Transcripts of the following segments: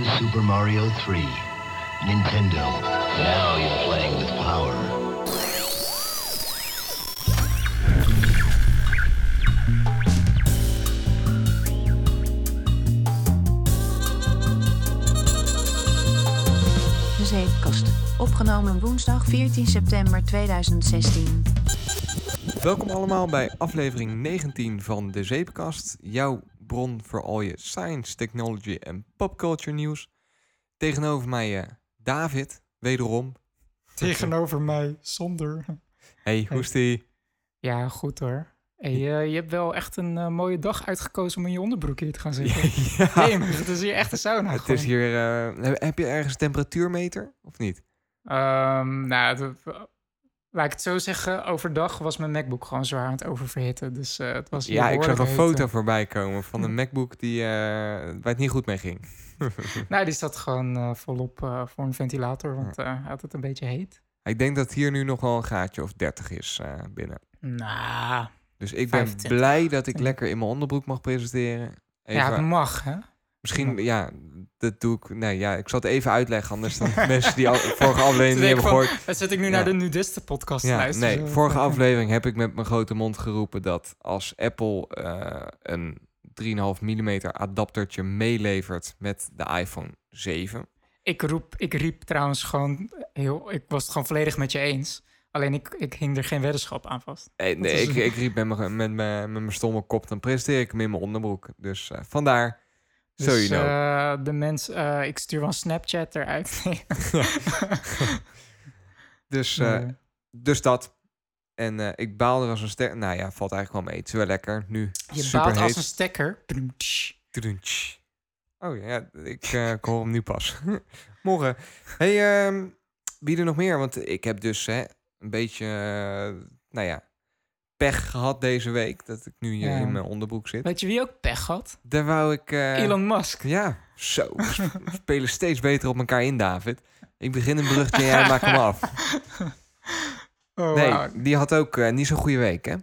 Super Mario 3. Nintendo. Now you're playing with power. De Zeepkast. Opgenomen woensdag 14 september 2016. Welkom allemaal bij aflevering 19 van De Zeepkast. Jouw bron voor al je science, technology en popculture nieuws. Tegenover mij eh, David, wederom. Tegenover mij, zonder. Hey, hoe is die? Ja, goed hoor. Hey, eh, je hebt wel echt een eh, mooie dag uitgekozen om in je onderbroek hier te gaan zitten. ja, het is hier echt een sauna. het gewoon. is hier... eh, heb- je ergens een temperatuurmeter of niet? Ehm, nou, het- laat ik het zo zeggen. Overdag was mijn MacBook gewoon zwaar aan het oververhitten. Dus eh, het was Ja, ik zag een foto voorbij komen van een MacBook die, eh, waar het niet goed mee ging. Nou, die zat gewoon eh, volop voor een ventilator, want hij had het een beetje heet. Ik denk dat hier nu nog wel een gaatje of 30 is binnen. Nou, Dus ik ben 25. blij dat ik lekker in mijn onderbroek mag presenteren. Even, ja, het mag, hè? Misschien, ja, dat doe ik. Nee, ja, ik zal het even uitleggen. Anders dan mensen die al, vorige aflevering niet hebben gehoord. Dan zit ik nu Ja. naar de nudisten-podcast te Ja, luisteren. nee, vorige aflevering heb ik met mijn grote mond geroepen dat als Apple eh, een 3,5 mm adaptertje meelevert met de iPhone 7. Ik, roep, ik riep trouwens gewoon heel... Ik was het gewoon volledig met je eens. Alleen ik, ik hing er geen weddenschap aan vast. Eh, nee, is ik, een- ik riep met mijn, met, mijn, met mijn stomme kop, dan presenteer ik hem in mijn onderbroek. Dus eh, vandaar, Dus so you know. eh, de mens... eh, ik stuur wel een Snapchat eruit. Dus, eh, dus dat. En ik baalde er als een ster. Nou ja, valt eigenlijk wel mee. Het is wel lekker. Nu je baalt als een stekker. Oh ja, ik, ik hoor hem nu pas. Morgen. Hey, ehm, wie er nog meer? Want ik heb dus hè, een beetje, nou ja, pech gehad deze week. Dat ik nu hier Ja. in mijn onderbroek zit. Weet je wie ook pech had? Daar wou ik... eh, Elon Musk. Ja, zo. We spelen steeds beter op elkaar in, David. Ik begin een bruggetje en jij maakt hem af. Oh, Nee, die had ook eh, niet zo'n goede week, hè?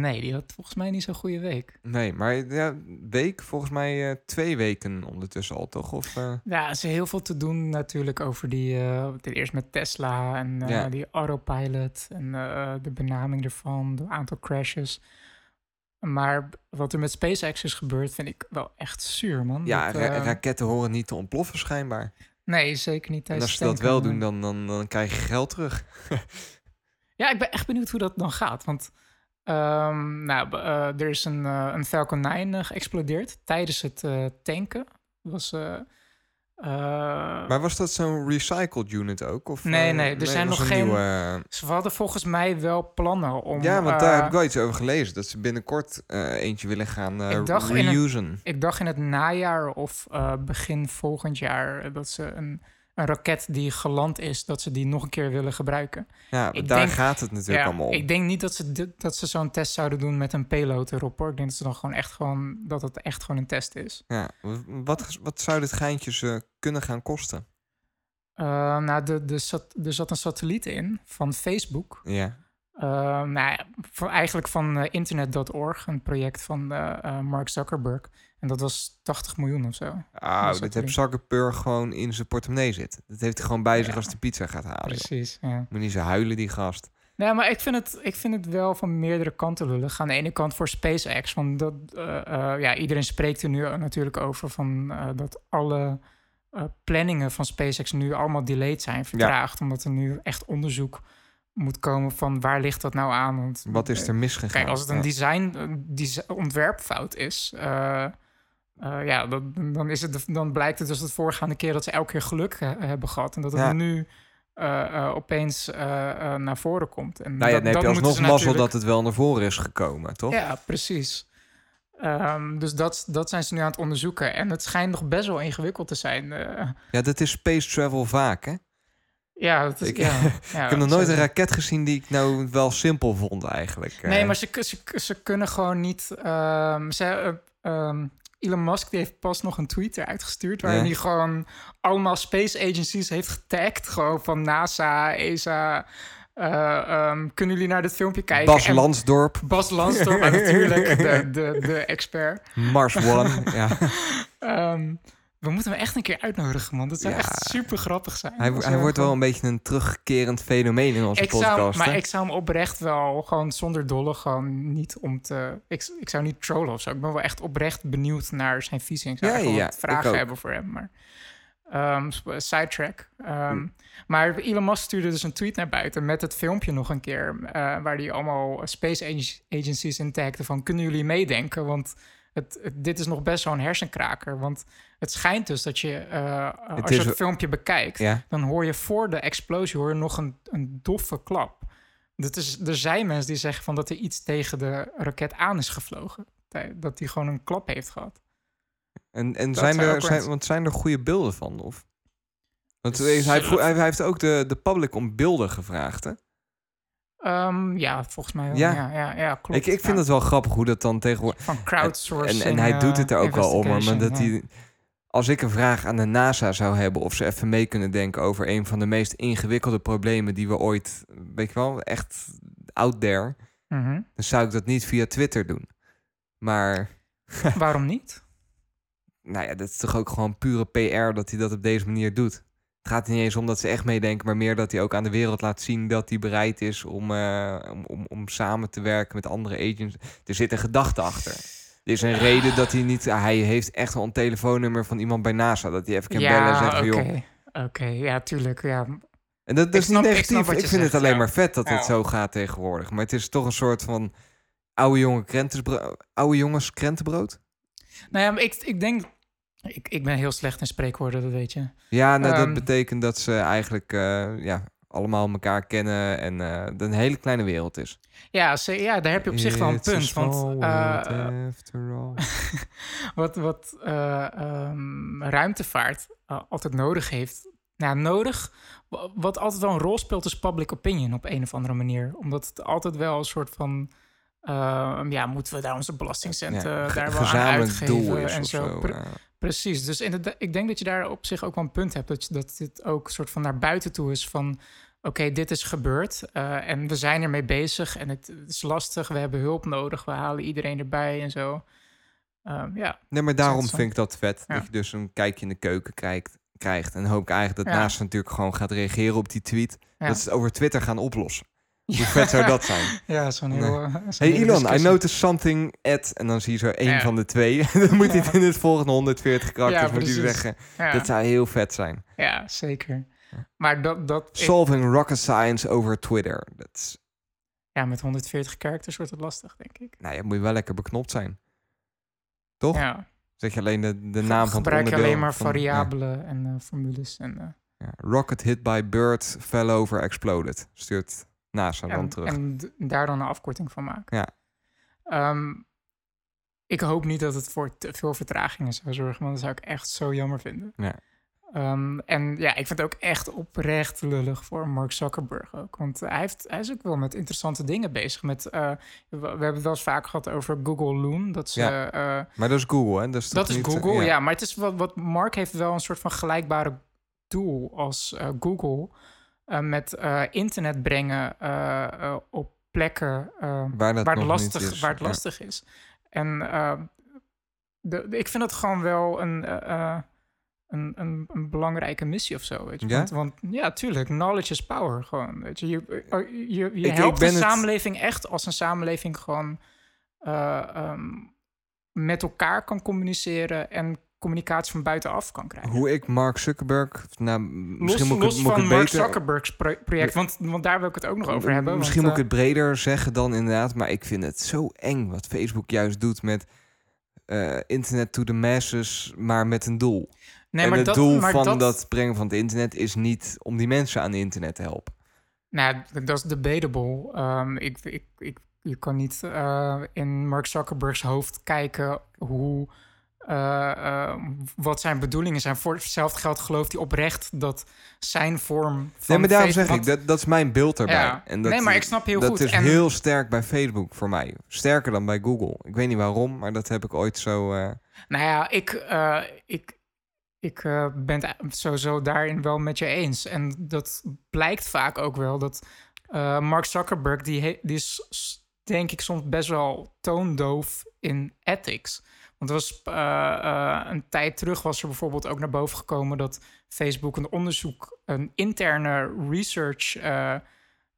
Nee, die had volgens mij niet zo'n goede week. Nee, maar ja, week, volgens mij eh, twee weken ondertussen al, toch? Of, eh, Ja, is heel veel te doen natuurlijk over die... eh ten eerste met Tesla en eh, Ja. die autopilot... en eh, de benaming ervan, het aantal crashes... Maar wat er met SpaceX is gebeurd, vind ik wel echt zuur, man. ja, Dat, ra- eh, raketten horen niet te ontploffen schijnbaar. Nee, zeker niet En tijdens als ze dat wel doen, dan, dan, dan krijg je geld terug. Ja, ik ben echt benieuwd hoe dat dan gaat. Want ehm, nou, eh, er is een, eh, een Falcon 9 eh, geëxplodeerd tijdens het tanken. Dat was... Maar was dat zo'n recycled unit ook? Of, Nee, nee, er zijn nog een geen- nieuwe, Ze hadden volgens mij wel plannen om... ja, want daar heb ik wel iets over gelezen. Dat ze binnenkort eentje willen gaan Ik dacht in een- reusen. Ik dacht in het najaar of begin volgend jaar... dat ze een, een raket die geland is, dat ze die nog een keer willen gebruiken. Ja, ik daar denk- gaat het natuurlijk Ja, allemaal om. ik denk niet dat ze, dit- dat ze zo'n test zouden doen met een payload erop. Hoor. Ik denk dat ze dan gewoon echt gewoon... dat het echt gewoon een test is. Ja, wat, wat zou dit geintje eh, kunnen gaan kosten? Uh, nou, de, de sat- er zat een satelliet in van Facebook. Ja, Uh, nou, eigenlijk van eh, internet.org, een project van eh, eh, Mark Zuckerberg. En dat was 80 miljoen of zo. Ah, Dat is heeft Zuckerberg gewoon in zijn portemonnee zitten. Dat heeft hij gewoon bij zich als de pizza gaat halen. Precies, ja. Moet niet zo huilen, die gast. Nee, maar ik vind, het, ik vind het wel van meerdere kanten lullig. Aan de ene kant voor SpaceX, want dat, eh, eh, ja, iedereen spreekt er nu natuurlijk over van, eh, dat alle planningen van SpaceX nu allemaal delayed zijn, vertraagd. Omdat er nu echt onderzoek moet komen van waar ligt dat nou aan. Want, Wat is er misgegaan? Kijk, als het een design, een ontwerpfout is, eh, ja, dan, dan, is het, dan blijkt het dus de voorgaande keer dat ze elke keer geluk eh, hebben gehad. En dat het Ja. nu eh, opeens naar voren komt. En Nou ja, dat- dan heb je alsnog ze mazzel natuurlijk- dat het wel naar voren is gekomen, toch? Ja, precies. Ehm, dus dat, dat zijn ze nu aan het onderzoeken. En het schijnt nog best wel ingewikkeld te zijn. Ja, dat is space travel vaak, hè? ja, dat is, Ik- ja, ja, ik heb nog nooit een raket gezien die ik nou wel simpel vond, eigenlijk. Nee, maar ze, ze, ze kunnen gewoon niet. ehm, ze, ehm, Elon Musk die heeft pas nog een tweet eruit gestuurd. Waarin Ja. hij gewoon allemaal space agencies heeft getagd. Gewoon van NASA, ESA, Eh, ehm, kunnen jullie naar dit filmpje kijken? Bas En Lansdorp, Bas Lansdorp, natuurlijk, de, de, de expert. Mars One. ja. Ehm, we moeten hem echt een keer uitnodigen, man. Dat zou Ja. echt super grappig zijn. Hij, hij wordt wel een beetje een terugkerend fenomeen in onze ik zou, podcast. maar hè? ik zou hem oprecht wel gewoon zonder dolle gewoon niet om te... Ik, ik zou niet trollen of zo. Ik ben wel echt oprecht benieuwd naar zijn visie. Ik zou Ja, ja, wat vragen hebben voor hem. Maar, sp- sidetrack. Ehm, Maar Elon Musk stuurde dus een tweet naar buiten met het filmpje nog een keer... eh, waar hij allemaal space ag- agencies in tagde van... kunnen jullie meedenken? Want het, het- dit is nog best wel een hersenkraker. Want het schijnt dus dat je, eh, als is je het filmpje bekijkt Ja. dan hoor je voor de explosie hoor je nog een, een doffe klap. Dat is, er zijn mensen die zeggen van dat er iets tegen de raket aan is gevlogen. Dat die gewoon een klap heeft gehad. En, en Dat zijn er, zijn, want zijn er goede beelden van? Of? Want hij, eh, hij, hij heeft ook de, de public om beelden gevraagd. Hè? Ehm, ja, volgens mij wel. Ja. Ja, ja, ja, klopt. Ik, ik vind Ja, het wel grappig hoe dat dan tegenwoordig... Van crowdsourcing. En, en hij doet het er ook wel om. Maar dat hij, als ik een vraag aan de NASA zou hebben... of ze even mee kunnen denken over een van de meest ingewikkelde problemen... die we ooit, weet je wel, echt out there... Mhm. dan zou ik dat niet via Twitter doen. Maar, Waarom niet? nou ja, dat is toch ook gewoon pure PR dat hij dat op deze manier doet. Het gaat niet eens om dat ze echt meedenken, maar meer dat hij ook aan de wereld laat zien dat hij bereid is om, eh, om, om, om samen te werken met andere agents. Er zit een gedachte achter. Er is een reden dat hij niet. Hij heeft echt wel een telefoonnummer van iemand bij NASA. Dat hij even kan bellen en zeggen: oké. joh. Oké, ja, tuurlijk. Ja. En dat, dat Ik is snap- niet ik negatief. Ik, je vind zegt, het alleen ja. maar vet dat het zo gaat tegenwoordig. Maar het is toch een soort van oude, jongen krentenbro- oude jongens krentenbrood. Nou ja, maar ik, ik denk... Ik, ik ben heel slecht in spreekwoorden, dat weet je. Ja, nou, dat Ehm. betekent dat ze eigenlijk eh, ja, allemaal elkaar kennen en dat het een hele kleine wereld is. Ja, ze, ja, daar heb je op zich wel een It's punt. Want eh, wat, wat eh, ehm, ruimtevaart altijd nodig heeft. Nou, nodig. wa- Wat altijd wel een rol speelt, is public opinion op een of andere manier. Omdat het altijd wel een soort van. ja, moeten we daar onze belastingcenten Ja, daar wel aan uitgeven doel is en zo. zo. Pre- ja. Precies. Dus inderdaad, ik denk dat je daar op zich ook wel een punt hebt. Dat, je- dat dit ook een soort van naar buiten toe is van... Oké, dit is gebeurd eh, en we zijn ermee bezig en het, is lastig. We hebben hulp nodig. We halen iedereen erbij en zo. Ehm, ja, Nee, maar daarom vind ik dat vet. Ja. Dat je dus een kijkje in de keuken krijgt. krijgt. En hoop ik eigenlijk dat Ja. NASA natuurlijk gewoon gaat reageren op die tweet. Ja. Dat ze het over Twitter gaan oplossen. Hoe vet zou dat zijn? ja zo'n heel... eh, Hey Elon, I noticed something at... En dan zie je zo één Ja. van de twee. Dan moet hij het in het volgende 140 karakters Ja, moet hij precies. zeggen. Ja, Dat zou heel vet zijn. ja, zeker. Maar dat... dat ik- Solving rocket science over Twitter. Dat is, ja, met 140 characters wordt het lastig, denk ik. nou ja, moet je wel lekker beknopt zijn. Toch? Ja, Zeg je alleen de, de naam van het gebruik je onderdeel alleen maar van- variabelen en eh, formules. En, eh, ja. Rocket hit by bird, fell over, exploded. Stuurt Dan en, terug. en daar dan een afkorting van maken. Ja. Ehm, ik hoop niet dat het voor te veel vertragingen zou zorgen, want dat zou ik echt zo jammer vinden. Ja. Ehm, en ja, ik vind het ook echt oprecht lullig voor Mark Zuckerberg ook. Want hij, heeft, hij is ook wel met interessante dingen bezig. Met, eh, we, we hebben het wel eens vaak gehad over Google Loon. Dat, ze, Ja. eh, Maar dat is Google, hè? Dat is, dat is niet, eh, Google, ja. Maar het is wat, wat Mark heeft wel een soort van gelijkbare doel als Google. Eh, met eh, internet brengen eh, op plekken Waar, dat waar, het lastig, is. waar het lastig is. En eh, de, de- ik vind het gewoon wel een, een, een, een belangrijke missie of zo. Weet je? Ja? Want, want ja, tuurlijk, knowledge is power. Gewoon, weet je, je, eh, je, je, je ik helpt het- samenleving echt als een samenleving gewoon eh, ehm, met elkaar kan communiceren en communicatie van buitenaf kan krijgen. Hoe ik Mark Zuckerberg... Nou, misschien los moet ik, los het- moet van het Mark beter... Zuckerberg's pro- project, want, want daar wil ik het ook nog over hebben. Misschien want, moet ik eh, het breder zeggen dan inderdaad. Maar ik vind het zo eng wat Facebook juist doet met eh, internet to the masses, maar met een doel. nee, en maar het dat, doel maar van dat, dat... brengen van het internet is niet om die mensen aan internet te helpen. Nou, dat is debatable. Ehm, ik, ik, ik, je kan niet eh, in Mark Zuckerberg's hoofd kijken hoe, eh, eh, wat zijn bedoelingen zijn. Voor hetzelfde geld gelooft hij oprecht dat zijn vorm van nee, maar daarom zeg ik, dat, dat is mijn beeld erbij. Ja. En dat, nee, maar ik snap heel dat goed. is en, heel sterk bij Facebook voor mij. Sterker dan bij Google. Ik weet niet waarom, maar dat heb ik ooit zo... eh, Nou ja, ik, ik, ik ben het sowieso daarin wel met je eens. En dat blijkt vaak ook wel dat Mark Zuckerberg, die, die is denk ik soms best wel toondoof in ethics. Want er was eh, eh, een tijd terug was er bijvoorbeeld ook naar boven gekomen dat Facebook een onderzoek, een interne research eh,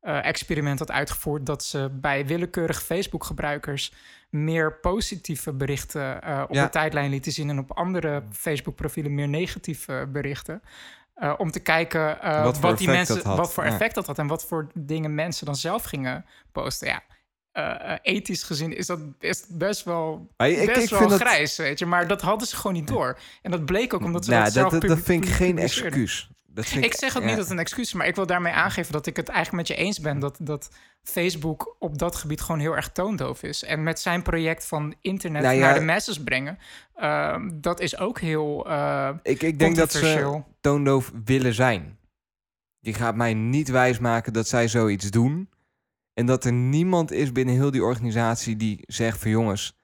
experiment had uitgevoerd dat ze bij willekeurige Facebook gebruikers meer positieve berichten op Ja. de tijdlijn lieten zien en op andere Facebook profielen meer negatieve berichten. Om te kijken Wat die effect mensen, wat voor Ja. effect dat had en wat voor dingen mensen dan zelf gingen posten. Ja, eh, eh, ethisch gezien is dat is best wel, Maar ik- best ik wel vind dat- grijs, weet je. Maar dat hadden ze gewoon niet door. En dat bleek ook omdat ze Nou, dat dat, zelf dat, vind ik geen excuus. Dat vind Ik zeg ook ja. niet dat het een excuus is, maar ik wil daarmee aangeven dat ik het eigenlijk met je eens ben dat, dat Facebook op dat gebied gewoon heel erg toondoof is. En met zijn project van internet Nou ja. naar de masses brengen, ehm, dat is ook heel eh Ik, ik denk dat ze toondoof willen zijn. Je gaat mij niet wijsmaken dat zij zoiets doen. En dat er niemand is binnen heel die organisatie die zegt van jongens,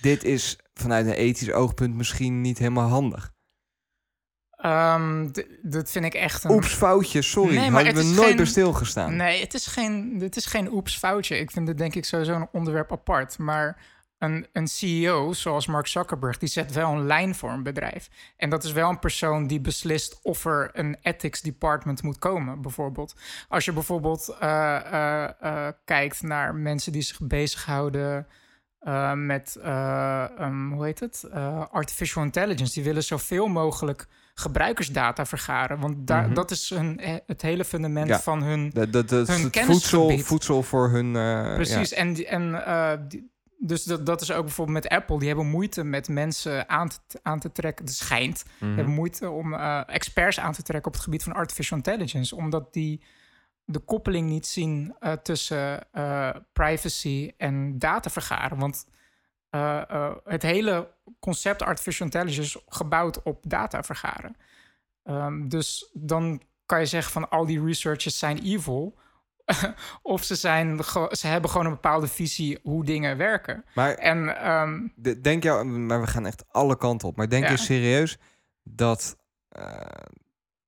dit is vanuit een ethisch oogpunt misschien niet helemaal handig. Ehm, dat vind ik echt een... Oeps, foutje, sorry. Nee, maar Hadden we nooit geen- bij stilgestaan. Nee, het is geen, het is geen oeps foutje. Ik vind het denk ik sowieso een onderwerp apart. Maar een, een CEO zoals Mark Zuckerberg, die zet wel een lijn voor een bedrijf. En dat is wel een persoon die beslist of er een ethics department moet komen, bijvoorbeeld. Als je bijvoorbeeld eh, eh, eh, kijkt naar mensen die zich bezighouden met, eh, um, hoe heet het? Artificial intelligence. Die willen zoveel mogelijk gebruikersdata vergaren. Want daar, Mhm. dat is hun, het hele fundament Ja. van hun Dat, dat, dat is Hun het voedsel, voedsel voor hun... Precies, ja. en, en die- dus dat, dat is ook bijvoorbeeld met Apple. Die hebben moeite met mensen aan te, aan te trekken. Het schijnt. Mhm. hebben moeite om eh, experts aan te trekken op het gebied van artificial intelligence. Omdat die de koppeling niet zien eh, tussen eh, privacy en data vergaren. Want het hele concept artificial intelligence is gebouwd op data vergaren. Ehm, dus dan kan je zeggen van al die researchers zijn evil. of ze, zijn, ze hebben gewoon een bepaalde visie hoe dingen werken. Maar En ehm, de- denk jou, maar we gaan echt alle kanten op. Maar denk Ja. je serieus dat. eh,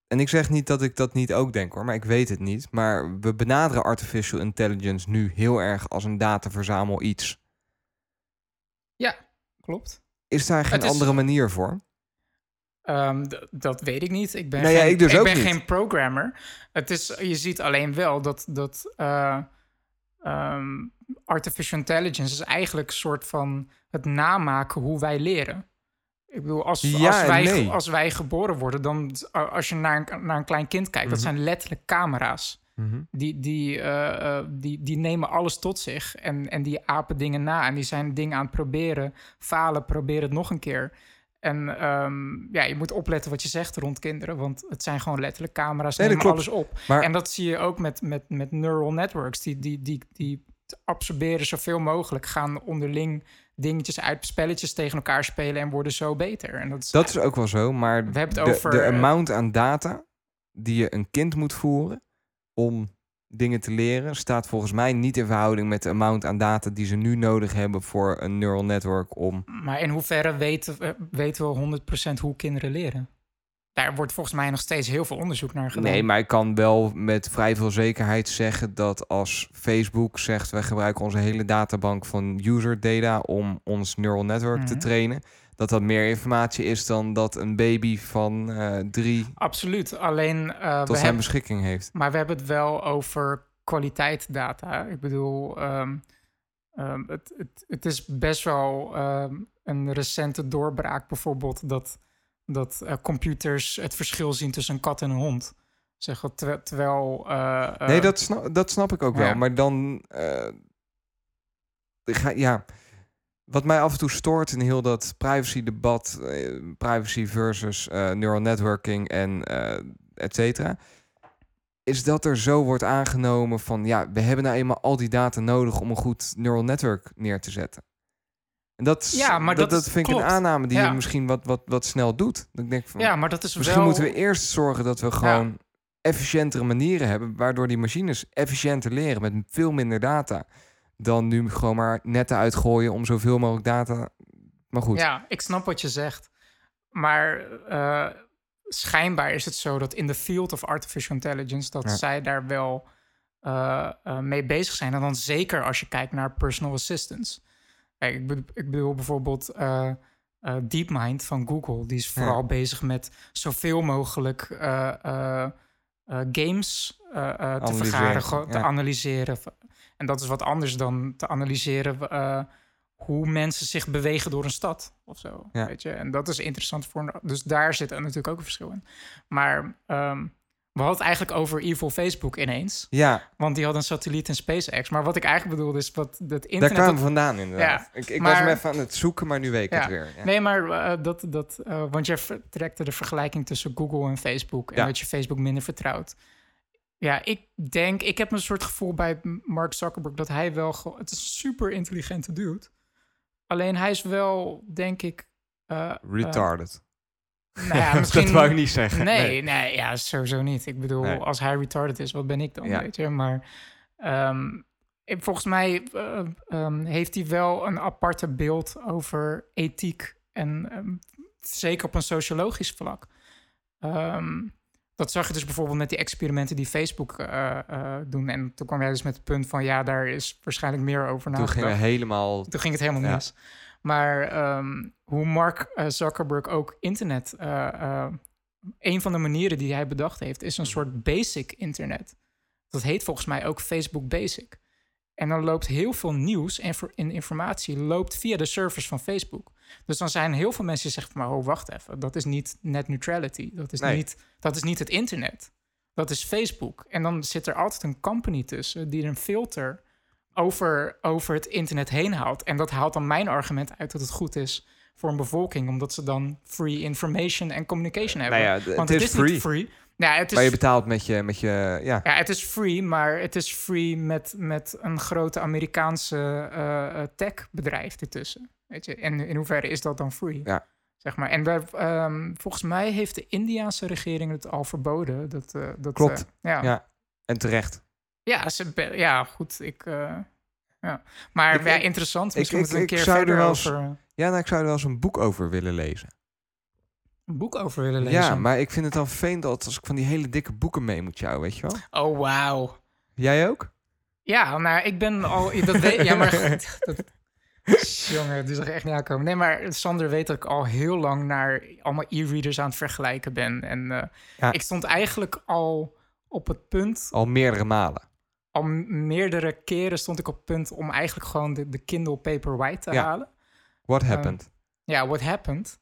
en ik zeg niet dat ik dat niet ook denk hoor, maar ik weet het niet. Maar we benaderen artificial intelligence nu heel erg als een dataverzamel iets. klopt. Is daar geen is- andere manier voor? Ehm, dat weet ik niet. Ik ben, Nou ja, geen, ik dus ben niet. geen programmer. Het is, je ziet alleen wel dat, dat eh, ehm, artificial intelligence is eigenlijk een soort van het namaken hoe wij leren. Ik bedoel, als, Ja als, wij, nee. als wij geboren worden, dan als je naar een, naar een klein kind kijkt, dat Mhm. zijn letterlijk camera's. Mhm. Die, die, eh, eh, die, die nemen alles tot zich en, en die apen dingen na. En die zijn dingen aan het proberen, falen, proberen het nog een keer. En ehm, ja, je moet opletten wat je zegt rond kinderen, want het zijn gewoon letterlijk camera's, Nee, dat nemen klopt. alles op. Maar En dat zie je ook met, met, met neural networks. Die, die, die, die absorberen zoveel mogelijk, gaan onderling dingetjes uit, spelletjes tegen elkaar spelen en worden zo beter. En dat is, dat is ook wel zo. Maar We hebben het de, over, de eh, amount aan data die je een kind moet voeren om dingen te leren, staat volgens mij niet in verhouding met de amount aan data die ze nu nodig hebben voor een neural network om Maar in hoeverre weten, we- weten we 100% hoe kinderen leren? Daar wordt volgens mij nog steeds heel veel onderzoek naar gedaan. Nee, maar ik kan wel met vrij veel zekerheid zeggen dat als Facebook zegt... wij gebruiken onze hele databank van user data om ons neural network te Mhm. trainen... dat dat meer informatie is dan dat een baby van eh, drie Absoluut. Alleen, we tot zijn hebben, beschikking heeft. maar we hebben het wel over kwaliteit data. Ik bedoel, ehm, ehm, het, het, het is best wel ehm, een recente doorbraak bijvoorbeeld... dat, dat eh, computers het verschil zien tussen een kat en een hond. Zeg, wat, terwijl... Nee, dat snap, dat snap ik ook wel. Maar dan... ga, ja, wat mij af en toe stoort in heel dat privacy-debat... eh, privacy versus eh, neural networking en eh et cetera... is dat er zo wordt aangenomen van... ja, we hebben nou eenmaal al die data nodig... om een goed neural network neer te zetten. En dat, is- Ja, maar dat, dat dat vind ik een aanname die Ja. je misschien wat, wat, wat snel doet. Ik denk van, Ja, maar dat is Misschien wel... moeten we eerst zorgen dat we gewoon efficiëntere manieren hebben, waardoor die machines efficiënter leren met veel minder data. Dan nu gewoon maar netten uitgooien om zoveel mogelijk data. Maar goed, Ja, ik snap wat je zegt. Maar eh, schijnbaar is het zo dat in de field of artificial intelligence... dat Ja. zij daar wel eh, eh, mee bezig zijn. En dan zeker als je kijkt naar personal assistants. Kijk, ik, bedo- ik bedoel bijvoorbeeld DeepMind van Google. Die is vooral bezig met zoveel mogelijk games te vergaren, te ja. analyseren. En dat is wat anders dan te analyseren eh, hoe mensen zich bewegen door een stad of zo. Ja. Weet je? En dat is interessant voor. Dus daar zit er natuurlijk ook een verschil in. Maar ehm, we hadden het eigenlijk over Evil Facebook ineens. Ja, Want die had een satelliet in SpaceX. Maar wat ik eigenlijk bedoelde is wat het daar internet... kwamen dat- we vandaan inderdaad. ik ik was maar- hem even aan het zoeken, maar nu weet ik Ja. het weer. Ja. Nee, maar eh, dat... dat eh, want jij ver- trekte de vergelijking tussen Google en Facebook. En dat je Facebook minder vertrouwt. Ja, ik denk... Ik heb een soort gevoel bij Mark Zuckerberg... dat hij wel... gewoon- Het is een super intelligente dude. Alleen hij is wel, denk ik... eh, eh, Retarded. nou ja, misschien... dat wou ik niet zeggen. Nee, nee, ja, sowieso niet. Ik bedoel, Nee. als hij retarded is, wat ben ik dan, Ja. weet je? Maar ehm, volgens mij eh, ehm, heeft hij wel een aparte beeld over ethiek. En ehm, zeker op een sociologisch vlak. Ehm, dat zag je dus bijvoorbeeld met die experimenten die Facebook eh, eh, doen. En toen kwam jij dus met het punt van... ja, daar is waarschijnlijk meer over Toen nagedacht. gingen we helemaal... Toen ging het helemaal Ja. mis. Maar ehm, hoe Mark eh, Zuckerberg ook internet... een van de manieren die hij bedacht heeft... is een soort basic internet. Dat heet volgens mij ook Facebook Basic. En dan loopt heel veel nieuws en informatie loopt via de servers van Facebook. Dus dan zijn heel veel mensen die zeggen van... maar oh, wacht even, dat is niet net neutrality. Dat is, Nee. niet, dat is niet het internet. Dat is Facebook. En dan zit er altijd een company tussen... die een filter over, over het internet heen haalt. En dat haalt dan mijn argument uit dat het goed is voor een bevolking, omdat ze dan free information en communication hebben. Nou ja, Want het het, is is, free. niet free. Ja, het is, Maar je betaalt met je... Met je ja. ja, het is free, maar het is free met, met een grote Amerikaanse eh, tech-bedrijf ertussen. Weet je? En in hoeverre is dat dan free? Ja. Zeg maar. En daar, ehm, volgens mij heeft de Indiaanse regering het al verboden. Dat, eh, dat, Klopt. ja. Ja. En terecht. Ja, ze, ja, goed. Ik, ja. Maar Ik- ja, ik- interessant. ik- Misschien ik- moeten we een ik keer zou er verder wel eens- over Ja, nou, ik zou er wel eens een boek over willen lezen. Een boek over willen lezen. Ja, maar ik vind het dan vervelend dat als ik van die hele dikke boeken mee moet jou, weet je wel? Oh, wauw. Jij ook? Ja, nou, ik ben al... Dat weet, ja, maar... goed, dat, jongen, die zag echt niet aankomen. Nee, maar Sander weet dat ik al heel lang naar allemaal e-readers aan het vergelijken ben. En eh, Ja. ik stond eigenlijk al op het punt... Al meerdere malen. Al meerdere keren stond ik op het punt om eigenlijk gewoon de, de Kindle Paperwhite te Ja. halen. What Eh, happened? Ja, what happened?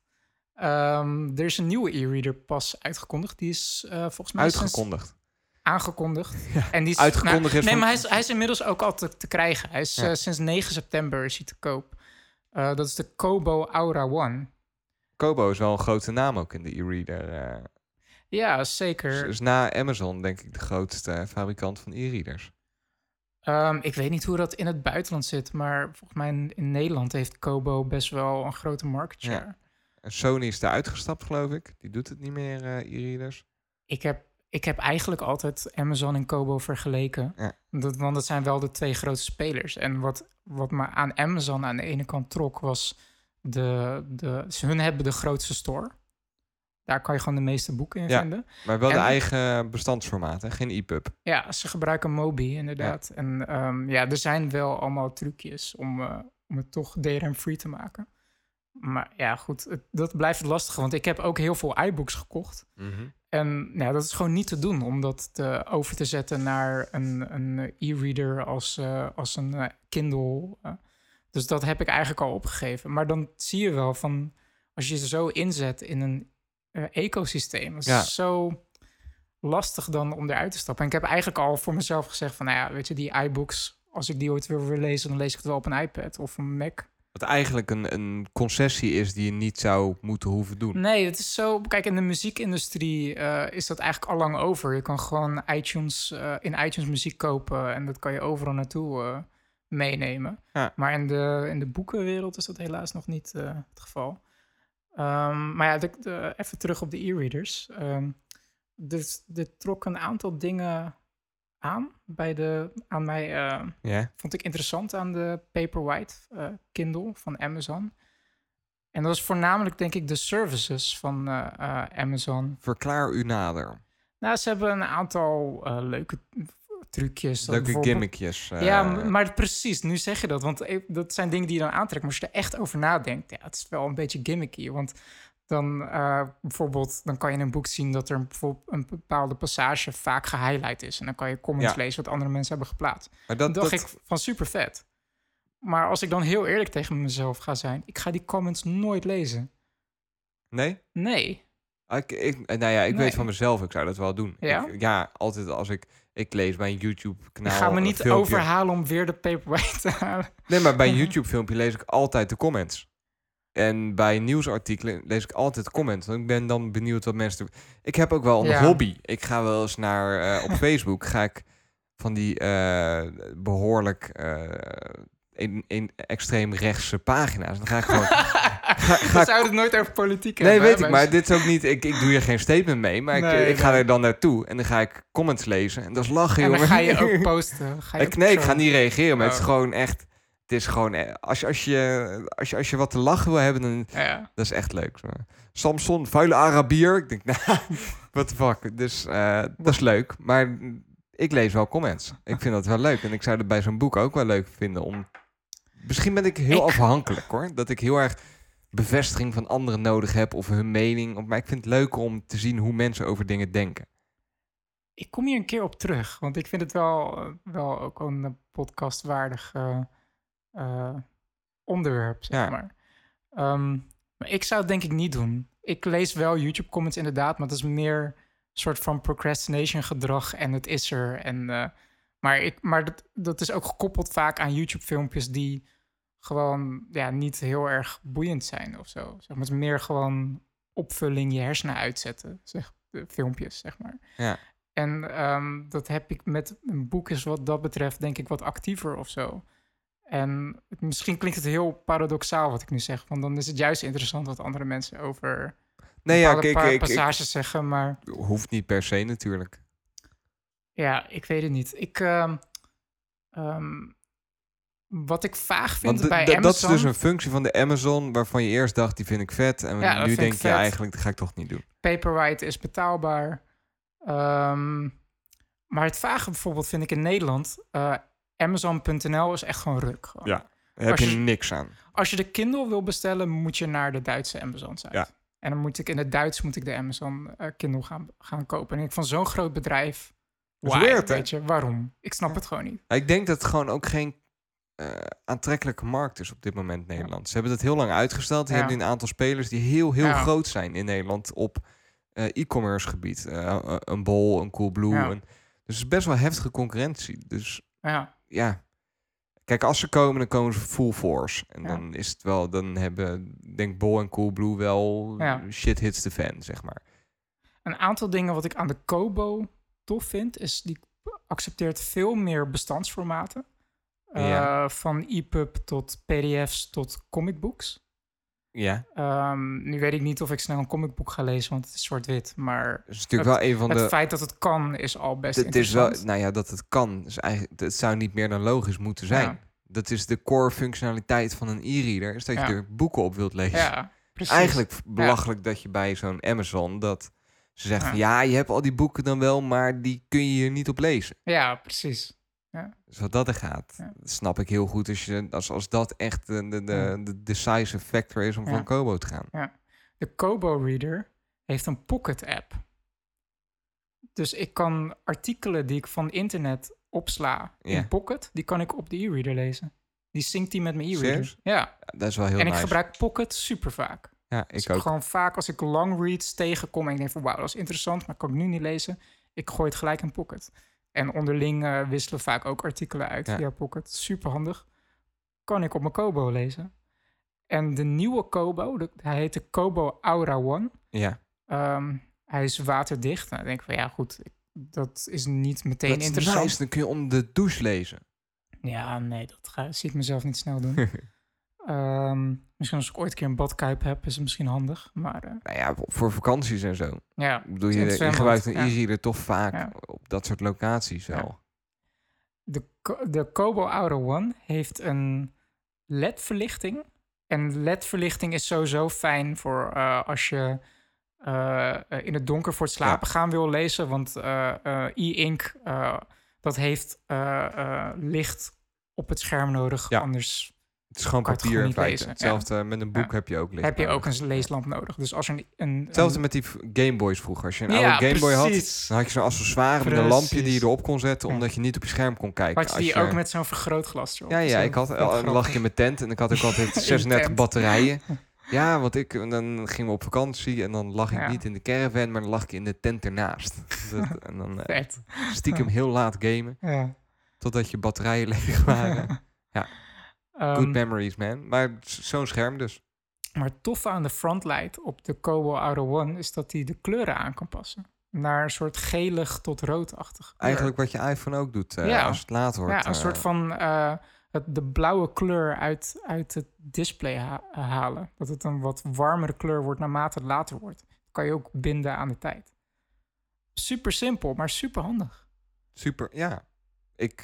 Ehm, er is een nieuwe e-reader pas uitgekondigd. Die is eh, volgens mij sinds- Uitgekondigd. aangekondigd. En die is, Uitgekondigd nou, Nee, van- maar hij is, hij is inmiddels ook al te, te krijgen. Hij is Ja. eh, sinds 9 september is hij te koop. Eh, dat is de Kobo Aura One. Kobo is wel een grote naam ook in de e-reader. Ja, zeker. dus na Amazon denk ik de grootste fabrikant van e-readers. Ehm, ik weet niet hoe dat in het buitenland zit, maar volgens mij in, in Nederland heeft Kobo best wel een grote market Ja. En Sony is eruit gestapt, geloof ik. Die doet het niet meer, eh, e-readers. Ik, heb, ik heb eigenlijk altijd Amazon en Kobo vergeleken. Ja. Dat, want dat zijn wel de twee grootste spelers. En wat, wat me aan Amazon aan de ene kant trok, was de, de, ze hun hebben de grootste store. Daar kan je gewoon de meeste boeken in Ja. vinden. Maar wel de En- eigen bestandsformaat, hè? geen EPUB. Ja, ze gebruiken Mobi inderdaad. En ehm, ja, er zijn wel allemaal trucjes om, eh, om het toch DRM-free te maken. Maar ja, goed, het- dat blijft het lastige. Want ik heb ook heel veel iBooks gekocht. En nou, dat is gewoon niet te doen om dat te, over te zetten naar een, een e-reader als, eh, als een eh, Kindle. eh. dus dat heb ik eigenlijk al opgegeven. Maar dan zie je wel van als je ze zo inzet in een ecosysteem, dat is Ja. zo lastig dan om eruit te stappen. En ik heb eigenlijk al voor mezelf gezegd van, nou ja, weet je, die iBooks, als ik die ooit weer wil lezen, dan lees ik het wel op een iPad of een Mac. Wat eigenlijk een, een concessie is die je niet zou moeten hoeven doen. Nee, het is zo. Kijk, in de muziekindustrie eh, is dat eigenlijk al lang over. Je kan gewoon iTunes, eh, in iTunes muziek kopen en dat kan je overal naartoe eh, meenemen. Ja. Maar in de, in de boekenwereld is dat helaas nog niet het geval. Ehm, maar ja, de, de- even terug op de e-readers. Ehm dus er trok een aantal dingen aan bij de, aan mij. Ja? vond ik interessant aan de Paperwhite eh, Kindle van Amazon. En dat was voornamelijk, denk ik, de services van eh, eh, Amazon. Verklaar u nader. Nou, ze hebben een aantal leuke trucjes. Leuke bijvoorbeeld- gimmickjes. Ja, maar precies, nu zeg je dat. Want dat zijn dingen die je dan aantrekt. Maar als je er echt over nadenkt, ja, het is wel een beetje gimmicky. Want dan eh, bijvoorbeeld, dan kan je in een boek zien dat er een, bijvoorbeeld een bepaalde passage vaak gehighlight is. En dan kan je comments Ja. lezen wat andere mensen hebben geplaatst. maar Dan dat, dacht dat, ik van super vet. Maar als ik dan heel eerlijk tegen mezelf ga zijn, ik ga die comments nooit lezen. Nee? Nee. Ah, Ik, ik, nou ja, ik Nee. weet van mezelf, ik zou dat wel doen. Ja? Ik- ja, altijd als ik... Ik lees bij een YouTube-kanaal... ga me niet filmpje. overhalen om weer de paperweight te halen. Nee, maar bij een YouTube-filmpje lees ik altijd de comments. En bij nieuwsartikelen lees ik altijd comments. Want ik ben dan benieuwd wat mensen... doen. Ik heb ook wel een Ja. hobby. Ik ga wel eens naar... eh, op Facebook ga ik van die eh, behoorlijk... eh in, in extreem rechtse pagina's. Dan ga ik gewoon... ga, ga ik- zouden het nooit over politiek Nee, hebben. weet hè, ik, maar dit is ook niet... Ik, ik doe hier geen statement mee, maar ik, Nee, ik ga nee. er dan naartoe. En dan ga ik comments lezen. En dat is lachen, En dan jongen. ga je ook posten. Ga je Ik, ook nee, ik ga niet reageren, maar het is Oh. gewoon echt... Het is gewoon... eh, Als je, als, je, als, je, als je wat te lachen wil hebben, dan... Ja. Dat is echt leuk. Samson, vuile Arabier. Ik denk, nou, what the fuck. Dus eh, dat is leuk. Maar ik lees wel comments. Ik vind dat wel leuk. En ik zou het bij zo'n boek ook wel leuk vinden om... Misschien ben ik heel Ik- afhankelijk, hoor. Dat ik heel erg bevestiging van anderen nodig heb of hun mening. Maar ik vind het leuk om te zien hoe mensen over dingen denken. Ik kom hier een keer op terug, want ik vind het wel, eh, wel ook een podcastwaardig eh, eh, onderwerp, zeg Ja. maar. Ehm, maar ik zou het denk ik niet doen. Ik lees wel YouTube-comments inderdaad, maar dat is meer een soort van procrastination gedrag en het is er. En, eh, maar ik, maar dat, dat is ook gekoppeld vaak aan YouTube-filmpjes die gewoon ja, niet heel erg boeiend zijn of zo. Zeg maar, het is meer gewoon opvulling, je hersenen uitzetten, zeg, de filmpjes, zeg maar. Ja. En ehm, dat heb ik met een boek is wat dat betreft denk ik wat actiever of zo. En het- misschien klinkt het heel paradoxaal wat ik nu zeg, want dan is het juist interessant wat andere mensen over Nee, ja, kijk, pa- ik, ik, passages zeggen, maar hoeft niet per se natuurlijk. ja, ik weet het niet. Ik, ehm, ehm, wat ik vaag vind bij d- dat is Amazon, dus een functie van de Amazon waarvan je eerst dacht, die vind ik vet. En Ja, nu denk je vet. eigenlijk, dat ga ik toch niet doen. Paperwhite is betaalbaar. Ehm, maar het vage bijvoorbeeld vind ik in Nederland, eh, Amazon.nl is echt gewoon ruk. Gewoon. Ja. Daar heb je je- niks aan. Als je de Kindle wil bestellen, moet je naar de Duitse Amazon site. Ja. En dan moet ik in het Duits moet ik de Amazon eh, Kindle gaan, gaan kopen. En ik van zo'n groot bedrijf. Dat why, weird, weet je, waarom? Ik snap het gewoon niet. Ik denk dat het gewoon ook geen eh, aantrekkelijke markt is op dit moment Nederland. Ze hebben het heel lang uitgesteld. Ze Ja. hebben een aantal spelers die heel, heel groot zijn in Nederland op eh, e-commerce gebied. Een Bol, een Coolblue. Een, dus het is best wel heftige concurrentie. Dus Ja, ja. Kijk, als ze komen, dan komen ze full force. En Ja. dan is het wel, dan hebben, denk Bol en Coolblue wel Ja. shit hits the fan, zeg maar. een aantal dingen wat ik aan de Kobo tof vind, is die accepteert veel meer bestandsformaten. Eh, Ja. Van EPUB tot PDF's tot comicbooks. Ja, Ehm, nu weet ik niet of ik snel een comicboek ga lezen, want het is zwart-wit. Maar dat is natuurlijk wel een van het de... feit dat het kan is al best Het is wel, nou ja, dat het kan. Is eigenlijk, het zou niet meer dan logisch moeten zijn. Ja. Dat is de core functionaliteit van een e-reader, is dat je Ja. er boeken op wilt lezen. Ja, precies. Eigenlijk belachelijk dat je bij zo'n Amazon dat ze zeggen van ja, je hebt al die boeken dan wel, maar die kun je hier niet op lezen. Ja, precies. Dus wat dat er gaat, Ja. dat snap ik heel goed als, je, als, als dat echt de, de, de, Ja. de decisive factor is om Ja. van Kobo te gaan. De Kobo Reader heeft een Pocket app. Dus ik kan artikelen die ik van internet opsla Ja. in Pocket, die kan ik op de e-reader lezen. Die synct die met mijn e-reader. Ja, Ja, dat is wel heel en ik gebruik Pocket super vaak. ja, Dus ik ook. Gewoon vaak als ik long reads tegenkom en ik denk van wauw, dat is interessant, maar kan ik nu niet lezen. Ik gooi het gelijk in Pocket. En onderling eh, wisselen vaak ook artikelen uit Ja. via Pocket. Super handig. Kan ik op mijn Kobo lezen. En de nieuwe Kobo, de- hij heet de Kobo Aura One. Ja, Ehm, hij is waterdicht. Nou, dan denk ik van ja, goed, dat is niet meteen dat is interessant. nice. Dan kun je om de douche lezen. Ja, nee, dat ga, zie ik mezelf niet snel doen. Ehm, misschien als ik ooit een keer een badkuip heb, is het misschien handig. Maar eh, nou ja, voor vakanties en zo. ja, Ik bedoel, je, gebruikt een ja. e-reader toch vaak Ja. op dat soort locaties Ja. wel. De, de Kobo Aura One heeft een LED-verlichting. En LED-verlichting is sowieso fijn voor eh, als je eh, in het donker voor het slapen gaan wil lezen. Want e-ink, dat heeft licht op het scherm nodig. Anders Het is gewoon je het papier in feite. ja. Hetzelfde met een boek Ja. heb je ook licht heb je ook een leeslamp nodig. Dus als er een... een Hetzelfde een- met die Gameboys vroeger. Als je een Ja, oude Gameboy had, dan had je zo'n accessoire met een lampje die je erop kon zetten, Ja. omdat je niet op je scherm kon kijken. Had je Als die ook met zo'n vergrootglas erop? Ja, ja, ik had, lag ik in mijn tent en ik had ook altijd In 36 tent. batterijen. Ja, want ik, dan gingen we op vakantie en dan lag ik Ja. niet in de caravan, maar dan lag ik in de tent ernaast. Dat- en dan eh, stiekem heel laat gamen, Ja. totdat je batterijen leeg waren. Ehm, Good memories, man. Maar zo'n scherm dus. Maar het toffe aan de frontlight op de Kobo Auto One is dat hij de kleuren aan kan passen. Naar een soort gelig tot roodachtig. Eigenlijk wat je iPhone ook doet eh, Ja. als het laat wordt. Ja, een eh, soort van eh, het, de blauwe kleur uit, uit het display ha- halen. Dat het een wat warmere kleur wordt naarmate het later wordt. Dat kan je ook binden aan de tijd. Super simpel, maar super handig. Super, ja. Ik,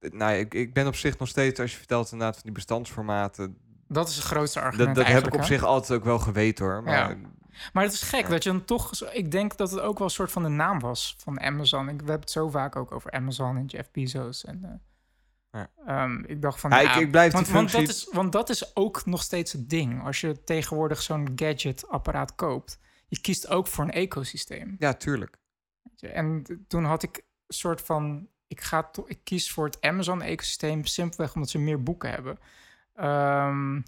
nou, ik, ik ben op zich nog steeds, als je vertelt inderdaad van die bestandsformaten, Dat is het grootste dat, argument dat heb ik op hè? zich altijd ook wel geweten hoor. Maar Maar het is gek Ja. dat je dan toch... Ik denk dat het ook wel een soort van de naam was van Amazon. Ik, we hebben het zo vaak ook over Amazon en Jeff Bezos. En, eh, Ja. ehm, ik dacht van... Ja, ja, ik- ik blijf die want, want, dat is, want dat is ook nog steeds het ding. Als je tegenwoordig zo'n gadget-apparaat koopt... je kiest ook voor een ecosysteem. ja, tuurlijk. En toen had ik een soort van... Ik, ga to- ik kies voor het Amazon-ecosysteem simpelweg omdat ze meer boeken hebben. Ehm,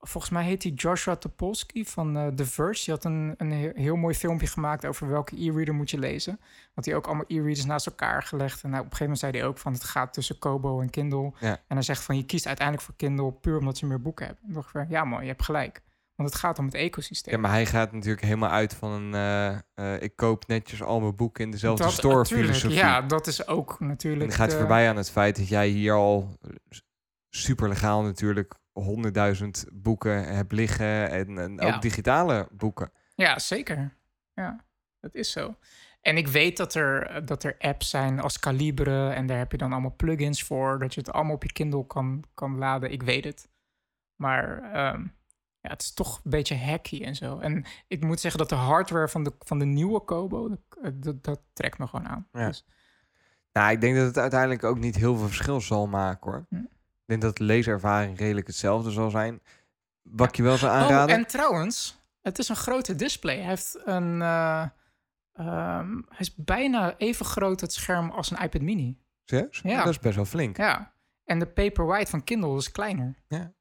volgens mij heet hij Joshua Topolsky van eh, The Verge. Die had een, een he- heel mooi filmpje gemaakt over welke e-reader moet je lezen. Had hij ook allemaal e-readers naast elkaar gelegd. En nou, op een gegeven moment zei hij ook van het gaat tussen Kobo en Kindle. Ja. En hij zegt van je kiest uiteindelijk voor Kindle puur omdat ze meer boeken hebben. En dacht ik van, ja man, je hebt gelijk. Want het gaat om het ecosysteem. Ja, maar hij gaat natuurlijk helemaal uit van een, eh, eh, ik koop netjes al mijn boeken in dezelfde Dat- store filosofie. Ja, dat is ook natuurlijk... en dan gaat eh, voorbij aan het feit dat jij hier al super legaal natuurlijk honderdduizend boeken hebt liggen en, en Ja. ook digitale boeken. Ja, zeker. Ja, dat is zo. En ik weet dat er, dat er apps zijn als Calibre en daar heb je dan allemaal plugins voor, dat je het allemaal op je Kindle kan, kan laden. Ik weet het. Maar ehm, ja, het is toch een beetje hacky en zo. En ik moet zeggen dat de hardware van de, van de nieuwe Kobo, dat, dat, dat trekt me gewoon aan. Ja. Dus, Nou, ik denk dat het uiteindelijk ook niet heel veel verschil zal maken hoor. Hm. Ik denk dat de leeservaring redelijk hetzelfde zal zijn. Wat ik je wel zou Oh, aanraden. en trouwens, het is een grote display. Hij heeft een. eh, ehm, hij is bijna even groot het scherm als een iPad Mini. Serieus? Ja. Dat is best wel flink. Ja. En de Paperwhite van Kindle is kleiner. Ja.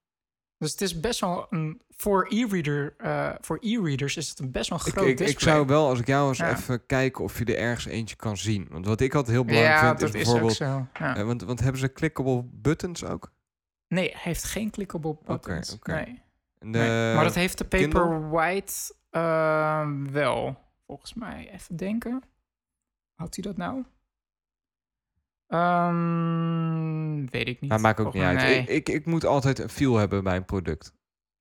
Dus het is best wel een. Voor e-reader, eh, voor e-readers is het een best wel Ik, groot ik, ik zou wel, als ik jou eens Ja. even kijken of je er ergens eentje kan zien. Want wat ik altijd heel belangrijk ja, vind, dat is bijvoorbeeld... zo. Ja. eh, want, want hebben ze clickable buttons ook? nee, hij heeft geen clickable buttons. oké. Nee. Maar dat heeft de? Paperwhite eh, wel, volgens mij. Even denken. Had hij dat nou? Ehm, weet ik niet. Maar maakt ook niet uit. Ik, ik, ik moet altijd een feel hebben bij een product.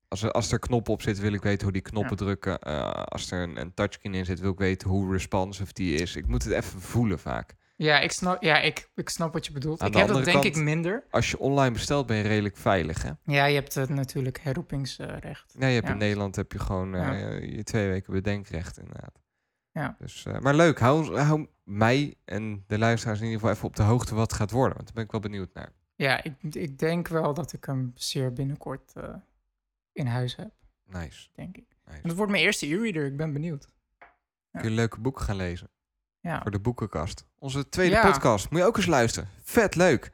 Als er, als er knoppen op zitten, wil ik weten hoe die knoppen Ja. drukken. Eh, als er een, een touchscreen in zit, wil ik weten hoe responsive die is. Ik moet het even voelen vaak. Ja, ik snap, ja ik, ik snap wat je bedoelt. Aan ik heb dat denk kant- ik minder. Als je online bestelt, ben je redelijk veilig, hè? Ja, je hebt het natuurlijk herroepingsrecht. Ja, je hebt Ja. in Nederland heb je gewoon eh, Ja. je twee weken bedenkrecht, inderdaad. Ja. Dus, eh, maar leuk, hou, mij en de luisteraars in ieder geval even op de hoogte wat het gaat worden. Want daar ben ik wel benieuwd naar. Ja, ik, ik denk wel dat ik hem zeer binnenkort eh, in huis heb, Nice. denk ik. En nice. dat wordt mijn eerste e-reader, ik ben benieuwd. Kun je leuke boeken gaan lezen Ja. voor de boekenkast. Onze tweede Ja. podcast. Moet je ook eens luisteren. Vet leuk.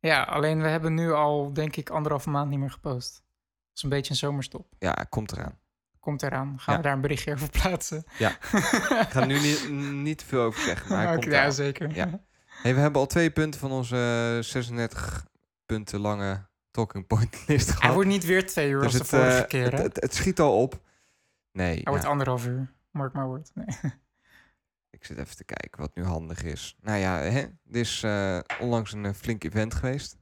ja, alleen we hebben nu al, denk ik, anderhalve maand niet meer gepost. Dat is een beetje een zomerstop. Ja, komt eraan. Komt eraan. Gaan Ja. we daar een berichtje over plaatsen? Ik ga er nu niet, niet te veel over zeggen, maar hij komt ja, zeker. Ja. Hey, we hebben al twee punten van onze 36 punten lange talking point list Hij gehad. wordt niet weer twee uur Dus als de het, vorige eh, keer, het, het, het schiet al op. Nee, Hij wordt ja, anderhalf uur. Mark maar woord. Nee. ik zit even te kijken wat nu handig is. Nou ja, hè, er is eh, onlangs een eh, flink event geweest.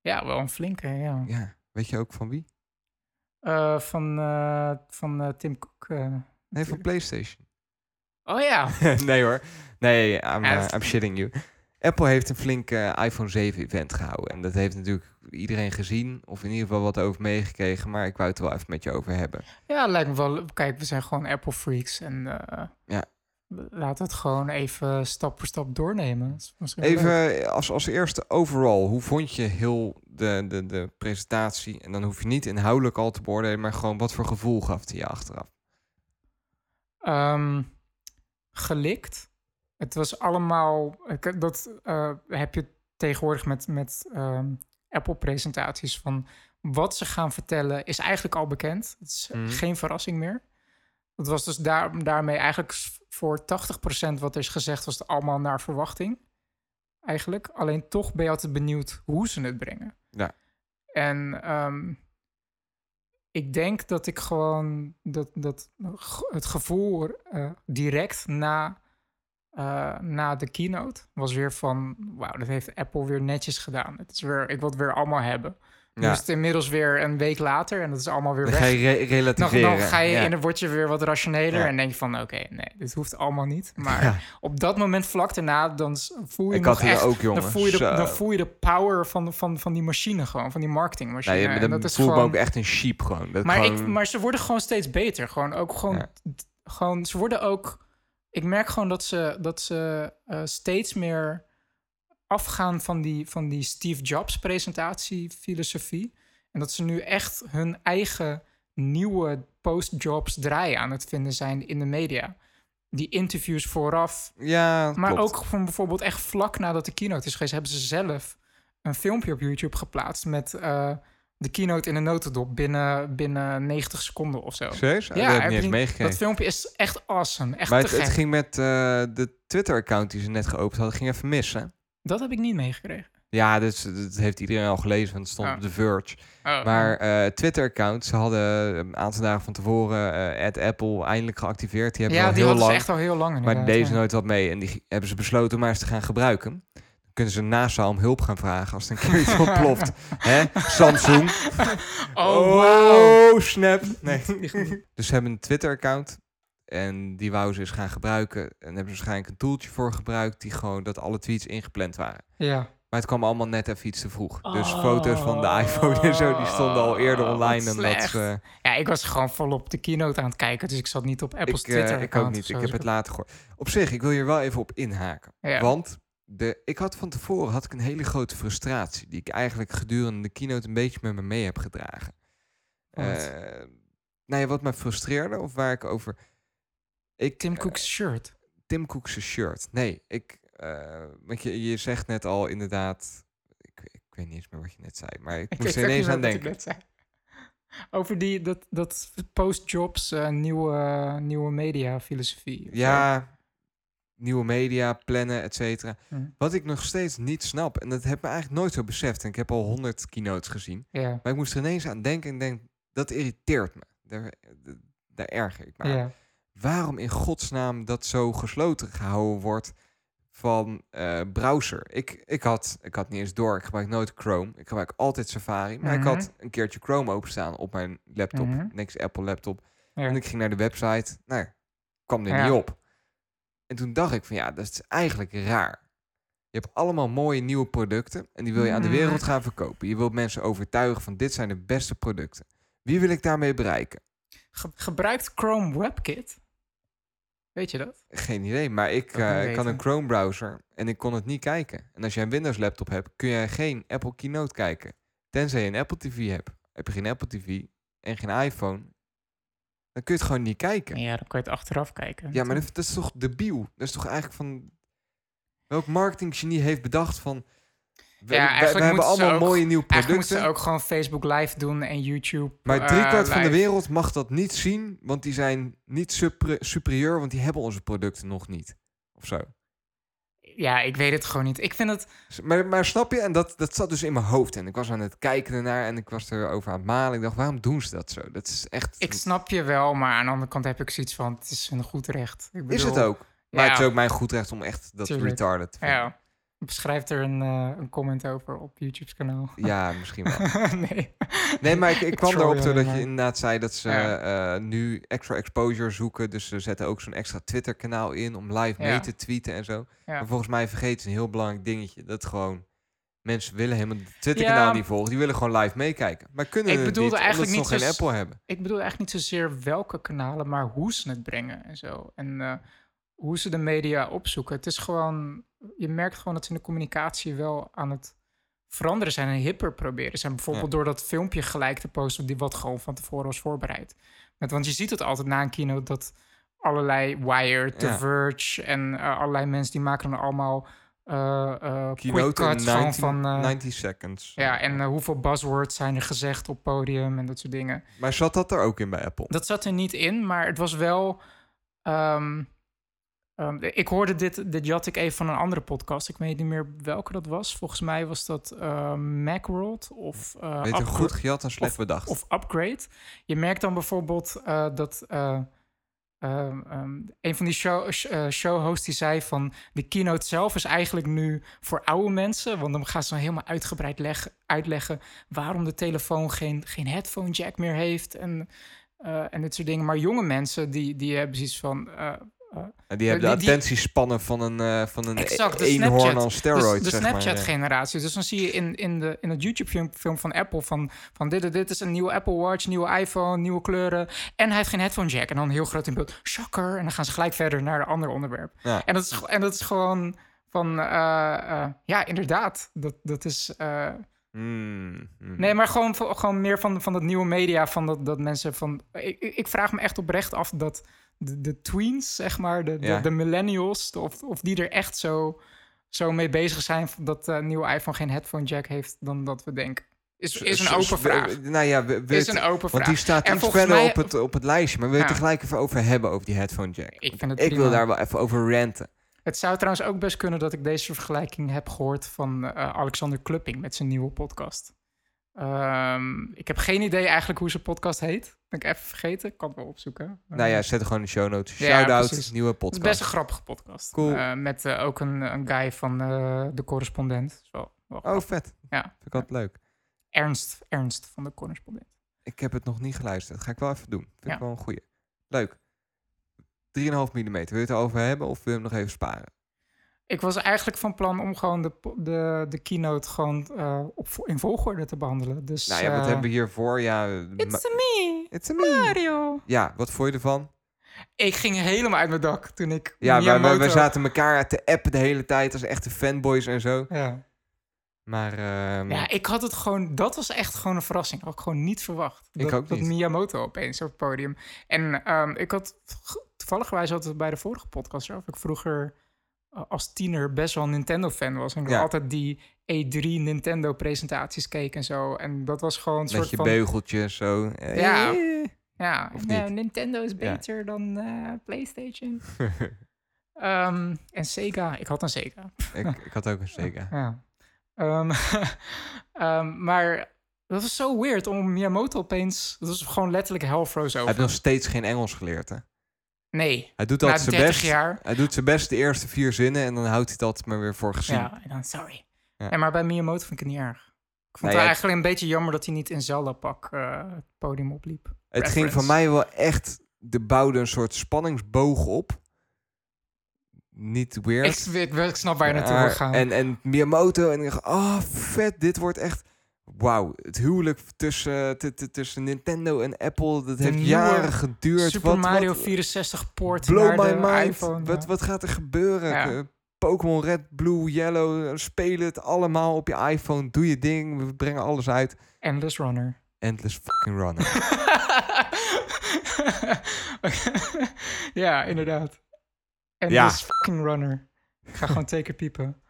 Ja, wel een flinke, ja. Ja, weet je ook van wie? Eh, van eh, van eh, Tim Cook. eh. Nee, van. PlayStation. Oh ja. nee hoor. Nee, I'm, uh, I'm shitting you. Apple heeft een flink eh, iPhone 7 event gehouden. En dat heeft natuurlijk iedereen gezien. Of in ieder geval wat over meegekregen. Maar ik wou het er wel even met je over hebben. Ja, lijkt me wel. Kijk, we zijn gewoon Apple freaks. En eh, Ja. Laat het gewoon even stap voor stap doornemen. Leuk. Even als, als eerste overal, hoe vond je heel de, de, de presentatie? En dan hoef je niet inhoudelijk al te beoordelen, maar gewoon wat voor gevoel gaf die je achteraf? Ehm, gelikt. Het was allemaal. Dat eh, heb je tegenwoordig met, met ehm, Apple-presentaties van wat ze gaan vertellen is eigenlijk al bekend. Het is Mhm. geen verrassing meer. Dat was dus daar, daarmee eigenlijk voor 80% wat er is gezegd, was het allemaal naar verwachting. Eigenlijk. Alleen toch ben je altijd benieuwd hoe ze het brengen. Ja. En ehm, ik denk dat ik gewoon dat, dat het gevoel eh, direct na, eh, na de keynote was weer van wauw, dat heeft Apple weer netjes gedaan. Het is weer, ik wil het weer allemaal hebben. Nu Ja, is het inmiddels weer een week later en dat is allemaal weer dan weg. ga je re- Dan, relativeren. dan ga je ja. dan word je weer wat rationeler Ja. en denk je van oké, nee, dit hoeft allemaal niet. Maar op dat moment vlak daarna, dan voel je Ik nog had hier echt, ook, dan voel je de, dan voel je de power van, van, van die machine gewoon, van die marketingmachine. Nee, En dan dat is voel ik me gewoon, ook echt een sheep gewoon. Dat maar, gewoon- ik, maar ze worden gewoon steeds beter. Gewoon ook gewoon, gewoon ze worden ook. Ik merk gewoon dat ze, dat ze eh, steeds meer afgaan van die, van die Steve Jobs presentatiefilosofie. En dat ze nu echt hun eigen nieuwe post-jobs draaien aan het vinden zijn in de media. Die interviews vooraf, ja, maar klopt. ook van bijvoorbeeld echt vlak nadat de keynote is geweest, hebben ze zelf een filmpje op YouTube geplaatst met eh, de keynote in een notendop binnen, binnen 90 seconden of zo. Serieus? Ja, Ja, dat heb ik niet eens meegekregen. Dat filmpje is echt awesome. Echt Maar het, ging met eh, de Twitter-account die ze net geopend hadden, ging even mis, hè? Dat heb ik niet meegekregen. Ja, dus, dat heeft iedereen al gelezen, want het stond Oh. op The Verge. Oh, Maar eh Twitter-account, ze hadden een aantal dagen van tevoren eh at Apple eindelijk geactiveerd. Die hebben ja, al die heel lang, echt al heel lang maar inderdaad, die deden ze ja. nooit wat mee. En die hebben ze besloten om maar eens te gaan gebruiken. Dan kunnen ze NASA om hulp gaan vragen als het een keer iets ontploft. Hè? Samsung. Oh. Oh, snap. Nee. dus ze hebben een Twitter-account. En die wouden ze eens gaan gebruiken. En hebben ze waarschijnlijk een toeltje voor gebruikt... die gewoon dat alle tweets ingepland waren. Ja. Maar het kwam allemaal net even iets te vroeg. Dus Oh. foto's van de iPhone en zo... die stonden al eerder online dan dat ze... ja, ik was gewoon volop de keynote aan het kijken, dus ik zat niet op Apple's Ik, eh, Twitter. ik ook niet. Ik heb het later gehoord. Op zich, ik wil hier wel even op inhaken. Ja. Want de, ik had van tevoren had ik een hele grote frustratie... die ik eigenlijk gedurende de keynote een beetje met me mee heb gedragen. Eh, nou ja, wat mij frustreerde of waar ik over... Ik, Tim eh, Cook's shirt. Tim Cook's shirt. Nee, ik... eh, want je, je zegt net al inderdaad... Ik, ik weet niet eens meer wat je net zei, maar ik, moest er ineens aan ik denken. Over die, dat, dat post-jobs eh, nieuwe, nieuwe media filosofie. zo. Ja, nieuwe media, plannen, et cetera. Hm. Wat ik nog steeds niet snap, en dat heb me eigenlijk nooit zo beseft... en ik heb al honderd keynotes gezien... Ja, maar ik moest er ineens aan denken en denk... dat irriteert me. Daar, daar erger ik me aan. Waarom in godsnaam dat zo gesloten gehouden wordt van eh, browser? Ik, ik, had, ik had niet eens door, ik gebruik nooit Chrome. Ik gebruik altijd Safari. Maar ik Mhm. had een keertje Chrome openstaan op mijn laptop. Mhm. Niks Apple laptop. Ja. En ik ging naar de website. Nou, kwam er Ja. niet op. En toen dacht ik van ja, dat is eigenlijk raar. Je hebt allemaal mooie nieuwe producten en die wil je aan de Mhm. wereld gaan verkopen. Je wilt mensen overtuigen van dit zijn de beste producten. Wie wil ik daarmee bereiken? Ge- gebruikt Chrome WebKit? Weet je dat? Geen idee, maar ik, eh, niet ik had een. Chrome browser en ik kon het niet kijken. En als je een Windows laptop hebt, kun je geen Apple Keynote kijken. Tenzij je een Apple TV hebt. Heb je geen Apple TV en geen iPhone, dan kun je het gewoon niet kijken. Ja, dan kan je het achteraf kijken. Ja, maar dat, dat is toch debiel? Dat is toch eigenlijk van... Welk marketinggenie heeft bedacht van... We, Ja, we- we eigenlijk hebben moeten allemaal ook- mooie nieuwe Eigenlijk moeten producten. ze ook gewoon Facebook Live doen en YouTube. Maar eh, driekwart van de wereld mag dat niet zien, want die zijn niet super, superieur, want die hebben onze producten nog niet. Of zo. Ja, ik weet het gewoon niet. Ik vind het... Maar, maar snap je? En dat, dat zat dus in mijn hoofd. En ik was aan het kijken ernaar en ik was erover aan het malen. Ik dacht, waarom doen ze dat zo? Dat is echt... Ik snap je wel, maar aan de andere kant heb ik zoiets van... Het is een goed recht. Ik is het bedoel, ook. Maar ja. het is ook mijn goed recht om echt dat Tuurlijk. retarded te vinden. Ja. Beschrijft er een, eh, een comment over op YouTube's kanaal. Ja, misschien wel. nee. Nee, maar ik, ik kwam erop toe dat je inderdaad zei dat ze Ja. eh, nu extra exposure zoeken. Dus ze zetten ook zo'n extra Twitter-kanaal in om live mee te tweeten en zo. Ja. Maar volgens mij vergeet ze een heel belangrijk dingetje. Dat gewoon mensen willen helemaal het Twitter-kanaal niet volgen. Die willen gewoon live meekijken. Maar kunnen Ik bedoelde niet, eigenlijk niet nog geen Apple hebben. Ik bedoel eigenlijk niet zozeer welke kanalen, maar hoe ze het brengen en zo. En eh, hoe ze de media opzoeken. Het is gewoon, je merkt gewoon dat ze in de communicatie wel aan het veranderen zijn en hipper proberen zijn. Bijvoorbeeld door dat filmpje gelijk te posten, die wat gewoon van tevoren was voorbereid. Met, want je ziet het altijd na een keynote dat allerlei Wired, The Ja. Verge en eh, allerlei mensen die maken dan allemaal eh eh quick Keynote in cuts gewoon 90, van... eh, 90 seconds. ja, en hoeveel buzzwords zijn er gezegd op podium en dat soort dingen. Maar zat dat er ook in bij Apple? Dat zat er niet in, maar het was wel. ehm, ehm, ik hoorde dit, dit jat ik even van een andere podcast. Ik weet niet meer welke dat was. Volgens mij was dat eh, Macworld of, eh, Beter goed gejat dan slecht bedacht. of Upgrade. Je merkt dan bijvoorbeeld eh, dat eh, ehm, ehm, een van die show, sh- showhosts die zei van de keynote zelf is eigenlijk nu voor oude mensen, want dan gaan ze dan helemaal uitgebreid leggen, uitleggen waarom de telefoon geen, geen headphone jack meer heeft en, en dit soort dingen. Maar jonge mensen die, die hebben zoiets van En die hebben de die- attentiespannen van een, eh van een Exact, de eenhoorn Snapchat. aan steroids, de. Snapchat-generatie. Dus dan zie je in, in, de, in het YouTube-film film van Apple van, van dit, en dit is een nieuwe Apple Watch, nieuwe iPhone, nieuwe kleuren. En hij heeft geen headphone jack. En dan heel groot in beeld, shocker. En dan gaan ze gelijk verder naar een ander onderwerp. Ja. En, dat is, en dat is gewoon van, eh, eh, ja, inderdaad. Dat, dat is... eh, Mm, mm. Nee, maar gewoon, gewoon meer van, van dat nieuwe media. Van dat, dat mensen van. Ik ik vraag me echt oprecht af dat de, de tweens, zeg maar, de, de, Ja. de millennials, of, of die er echt zo, zo mee bezig zijn dat de nieuwe iPhone geen headphone jack heeft dan dat we denken. Is, is een open vraag. Nou ja, we, we Is een open want vraag. die staat En iets verder mij- op, het, op het lijstje. Maar we willen Ja. het er gelijk even over hebben, over die headphone jack. Ik vind het Ik wil daar wel even over ranten. Het zou trouwens ook best kunnen dat ik deze vergelijking heb gehoord van eh, Alexander Klupping met zijn nieuwe podcast. Ehm, ik heb geen idee eigenlijk hoe zijn podcast heet. Ben ik even vergeten. Ik kan het wel opzoeken. Nou ja, zet er gewoon in de show notes. Shout-out, nieuwe Het is podcast. best een grappige podcast. Cool. Eh, met eh, ook een, een guy van eh, de correspondent. Wel Oh, vet. Ja. Vind ik altijd leuk. Ernst, Ernst van de correspondent. Ik heb het nog niet geluisterd. Dat ga ik wel even doen. Vind Ja. ik wel een goeie. Leuk. 3,5 mm. Wil je het erover hebben of wil je hem nog even sparen? Ik was eigenlijk van plan om gewoon de, de, de keynote gewoon eh, op, in volgorde te behandelen. Dus, nou ja, wat eh, hebben we hiervoor? Ja, It's me, It's a me. Mario. Ja, wat vond je ervan? Ik ging helemaal uit mijn dak toen ik Ja, we, we, zaten elkaar te appen de hele tijd als echte fanboys en zo. Ja. Maar ehm, ja, ik had het gewoon... Dat was echt gewoon een verrassing. Had ik gewoon niet verwacht. Ik dat, ook dat niet. Miyamoto opeens op het podium. En ehm, ik had... Toevallig hadden we het bij de vorige podcast over. Ik vroeger als tiener best wel een Nintendo-fan was. En ik Ja. altijd die E3 Nintendo-presentaties keek en zo. En dat was gewoon een met soort je van... beugeltjes zo. Ja. Ja, Of? Nintendo is Ja. beter dan eh, PlayStation. Ehm, en Sega. Ik had een Sega. ik, ik had ook een Sega. Ja. Ehm, ehm, maar dat was zo weird om Miyamoto opeens... Dat was gewoon letterlijk hell froze Hij over. heeft nog steeds geen Engels geleerd, hè? Nee, Hij doet altijd zijn 30 best. jaar. Hij doet zijn best de eerste vier zinnen en dan houdt hij dat maar weer voor gezien. Ja, en dan sorry. Ja. Maar bij Miyamoto vind ik het niet erg. Ik vond Nou het ja, eigenlijk een beetje jammer dat hij niet in Zelda-pak eh, het podium opliep. het ging van mij wel echt... De bouwde een soort spanningsboog op. Niet weird. Ik, ik, ik snap waar je naartoe wil gaan. En, en Miyamoto. En ik dacht, oh vet, dit wordt echt... Wauw, het huwelijk tussen, tussen Nintendo en Apple, dat heeft jaren geduurd. Super wat, Mario wat, 64 port blow naar my de mind. iPhone. Wat, ja. wat gaat er gebeuren? Ja. Eh, Pokémon Red, Blue, Yellow, eh, speel het allemaal op je iPhone. Doe je ding, we brengen alles uit. Endless Runner. Endless fucking runner. ja, inderdaad. Endless fucking Runner. Ik ga gewoon teken piepen.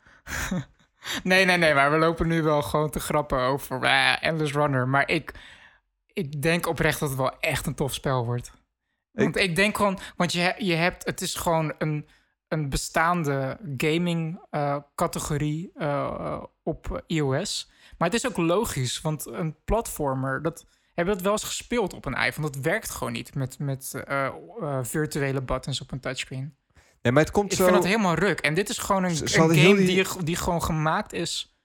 Nee, nee, nee, maar we lopen nu wel gewoon te grappen over eh, Endless Runner. Maar ik, ik denk oprecht dat het wel echt een tof spel wordt. Want ik, denk gewoon, want je, je hebt, het is gewoon een, een bestaande gaming eh, categorie eh, op iOS. Maar het is ook logisch, want een platformer, dat hebben we dat wel eens gespeeld op een iPhone. Dat werkt gewoon niet met, met virtuele buttons op een touchscreen. Nee, maar het komt Ik zo... vind dat helemaal ruk. En dit is gewoon een, een game die- die, die gewoon gemaakt is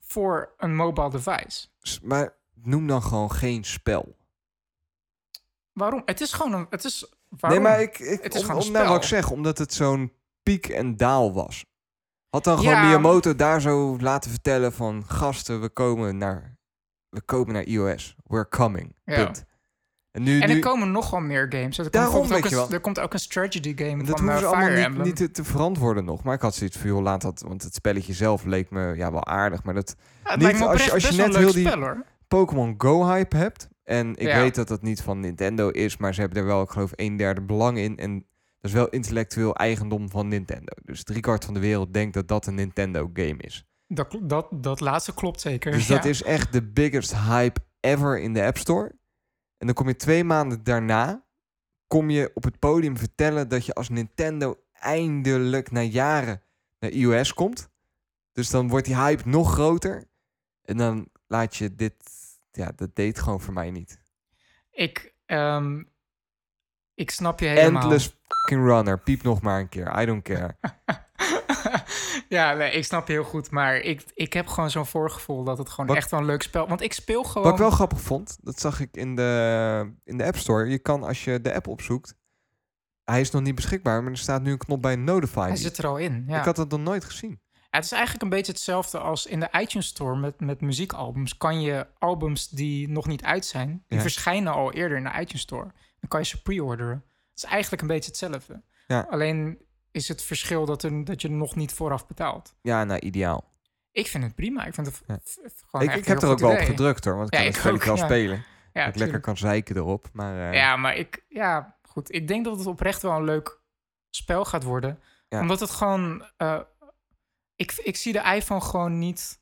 voor een mobile device. Maar noem dan gewoon geen spel. Waarom? Het is gewoon een... Het is, waarom? Nee, maar ik, ik, Het is om, gewoon om nou wat ik zeg, omdat het zo'n piek en daal was. Had dan gewoon Ja. Miyamoto daar zo laten vertellen van... Gasten, we komen naar, we komen naar iOS. We're coming. Ja. Punt. En nu, En nu er komen nog wel meer games. Er komt, Daarom, weet ook je een, wel. er komt ook een strategy game En dat van hoeven eh, ze Fire allemaal niet, Emblem. niet te, te verantwoorden nog. Maar ik had zoiets van, joh, laat dat... Want het spelletje zelf leek me ja, wel aardig. Maar dat Ja, niet me als je- als je net heel die-. Pokémon Go-hype hebt... En ik Ja. weet dat dat niet van Nintendo is... Maar ze hebben er wel, ik geloof, een derde belang in. En dat is wel intellectueel eigendom van Nintendo. Dus driekwart van de wereld denkt dat dat een Nintendo-game is. Dat, dat, dat laatste klopt zeker. Dus ja. dat is echt de biggest hype ever in de App Store. En dan kom je twee maanden daarna... kom je op het podium vertellen dat je als Nintendo eindelijk na jaren naar iOS komt. Dus dan wordt die hype nog groter. En dan laat je dit... Ja, dat deed gewoon voor mij niet. Ik, ehm, ik snap je helemaal. Endless fucking runner. Piep nog maar een keer. I don't care. ja, nee, ik snap je heel goed. Maar ik, ik heb gewoon zo'n voorgevoel dat het gewoon Wat- echt wel een leuk spel... Want ik speel gewoon... Wat ik wel grappig vond, dat zag ik in de, in de App Store. Je kan als je de app opzoekt... Hij is nog niet beschikbaar, maar er staat nu een knop bij Notify. Hij zit er al in, ja. Ik had dat nog nooit gezien. Ja, het is eigenlijk een beetje hetzelfde als in de iTunes Store met, met muziekalbums. Kan je albums die nog niet uit zijn, die Ja. verschijnen al eerder in de iTunes Store. Dan kan je ze pre-orderen. Het is eigenlijk een beetje hetzelfde. Ja. Alleen is het verschil dat, er, dat je nog niet vooraf betaalt. Ja, nou, ideaal. Ik vind het prima. Ik vind het Ja. gewoon Ik, heb er ook wel op gedrukt hoor, want ik Ja, kan ik het ook, wel ja. spelen. Ja, dat ik lekker kan zeiken erop. Maar eh, Ja, maar ik, ja, goed. Ik denk dat het oprecht wel een leuk spel gaat worden. Ja. Omdat het gewoon, eh, ik, ik zie de iPhone gewoon niet,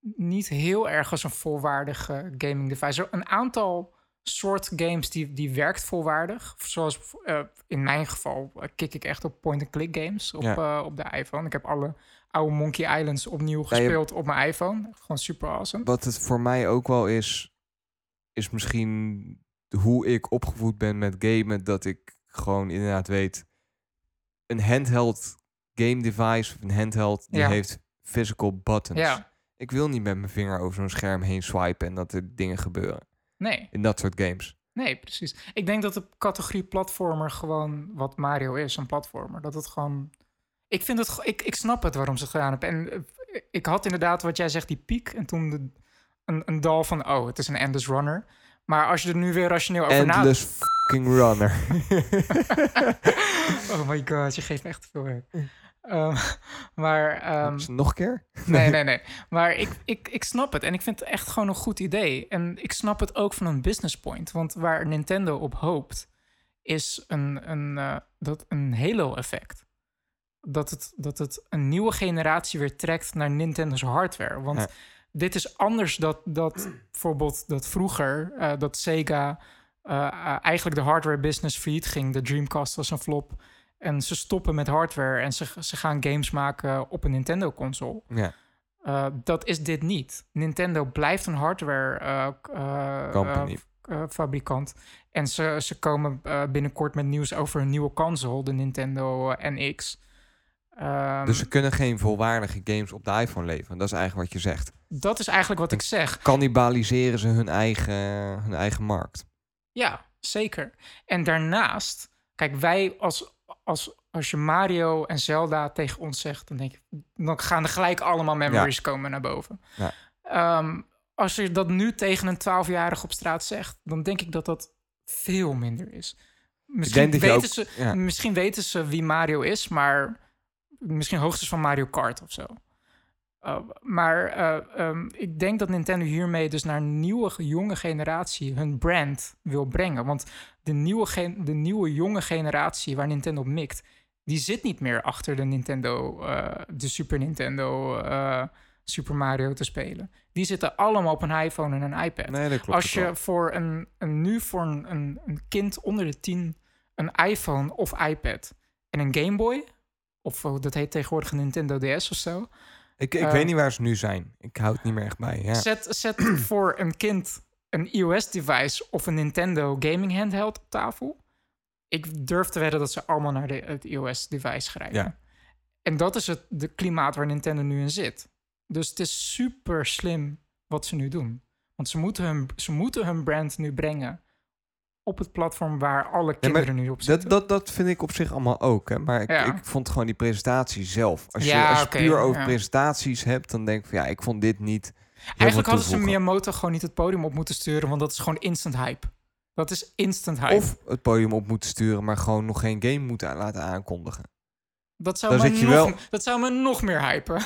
niet heel erg als een volwaardige gaming device. Een aantal soort games die, die werkt volwaardig. Zoals eh, in mijn geval eh, kik ik echt op point-and-click games op, Ja. eh, op de iPhone. Ik heb alle oude Monkey Islands opnieuw Ja, je- gespeeld op mijn iPhone. Gewoon super awesome. wat het voor mij ook wel is, is misschien hoe ik opgevoed ben met gamen. Dat ik gewoon inderdaad weet, een handheld game device, of een handheld, die Ja. heeft physical buttons. Ja, Ik wil niet met mijn vinger over zo'n scherm heen swipen en dat er dingen gebeuren. Nee. In dat soort games. Nee, precies. Ik denk dat de categorie platformer gewoon wat Mario is, een platformer. Dat het gewoon. Ik vind het. Ik, ik snap het waarom ze het gedaan hebben. En eh, ik had inderdaad wat jij zegt, die piek. En toen de, een, een dal van, oh, het is een endless runner. Maar als je er nu weer rationeel over nadenkt. Endless fucking runner. oh my god, je geeft me echt veel werk. Ehm, maar ehm, Is het nog een keer? Nee, nee, nee. Maar ik, ik, ik snap het. En ik vind het echt gewoon een goed idee. En ik snap het ook van een business point. Want waar Nintendo op hoopt, is een, een, eh, dat een halo-effect. Dat het, dat het een nieuwe generatie weer trekt naar Nintendo's hardware. Want Ja. dit is anders dat, dat bijvoorbeeld dat vroeger, eh, dat Sega eh, eigenlijk de hardware business failliet ging. De Dreamcast was een flop. En ze stoppen met hardware en ze, ze gaan games maken op een Nintendo-console. Ja, Uh, dat is dit niet. Nintendo blijft een hardware uh, uh, Company. uh, fabrikant. En ze, ze komen binnenkort met nieuws over een nieuwe console, de Nintendo NX. Um, dus ze kunnen geen volwaardige games op de iPhone leveren. Dat is eigenlijk wat je zegt. dat is eigenlijk wat ik zeg. Cannibaliseren ze hun eigen, hun eigen markt. Ja, zeker. En daarnaast, kijk, wij als, als, als je Mario en Zelda tegen ons zegt, dan denk ik, dan gaan er gelijk allemaal memories komen naar boven. Ja. Um, als je dat nu tegen een 12-jarige op straat zegt, dan denk ik dat dat veel minder is. Misschien, weten, ook, ze, ja. misschien weten ze wie Mario is, maar misschien hoogstens van Mario Kart of zo. Uh, maar uh, um, ik denk dat Nintendo hiermee dus naar een nieuwe jonge generatie hun brand wil brengen. Want de nieuwe, gen de nieuwe jonge generatie waar Nintendo op mikt, die zit niet meer achter de Nintendo, uh, de Super Nintendo, Super Mario te spelen. Die zitten allemaal op een iPhone en een iPad. Nee, dat klopt Als je voor een, een, nu voor een, een, een kind onder de 10 een iPhone of iPad en een Game Boy, of dat heet tegenwoordig een Nintendo DS of zo. Ik, ik uh, weet niet waar ze nu zijn. Ik hou het niet meer echt bij. Ja. Zet, zet voor een kind een iOS-device of een Nintendo gaming handheld op tafel. Ik durf te wedden dat ze allemaal naar de, het iOS-device grijpen. Ja. En dat is het de klimaat waar Nintendo nu in zit. Dus het is super slim wat ze nu doen. Want ze moeten hun, ze moeten hun brand nu brengen op het platform waar alle kinderen ja, nu op zitten. Dat, dat, dat vind ik op zich allemaal ook. Hè? Maar ik, Ja. ik vond gewoon die presentatie zelf. Als je, Ja, als je puur over presentaties hebt, dan denk ik van ja, ik vond dit niet. Eigenlijk hadden ze. Miyamoto gewoon niet het podium op moeten sturen, want dat is gewoon instant hype. Dat is instant hype. Of het podium op moeten sturen, maar gewoon nog geen game moeten laten aankondigen. dat, zou dan me nog, wel- dat zou me nog meer hypen.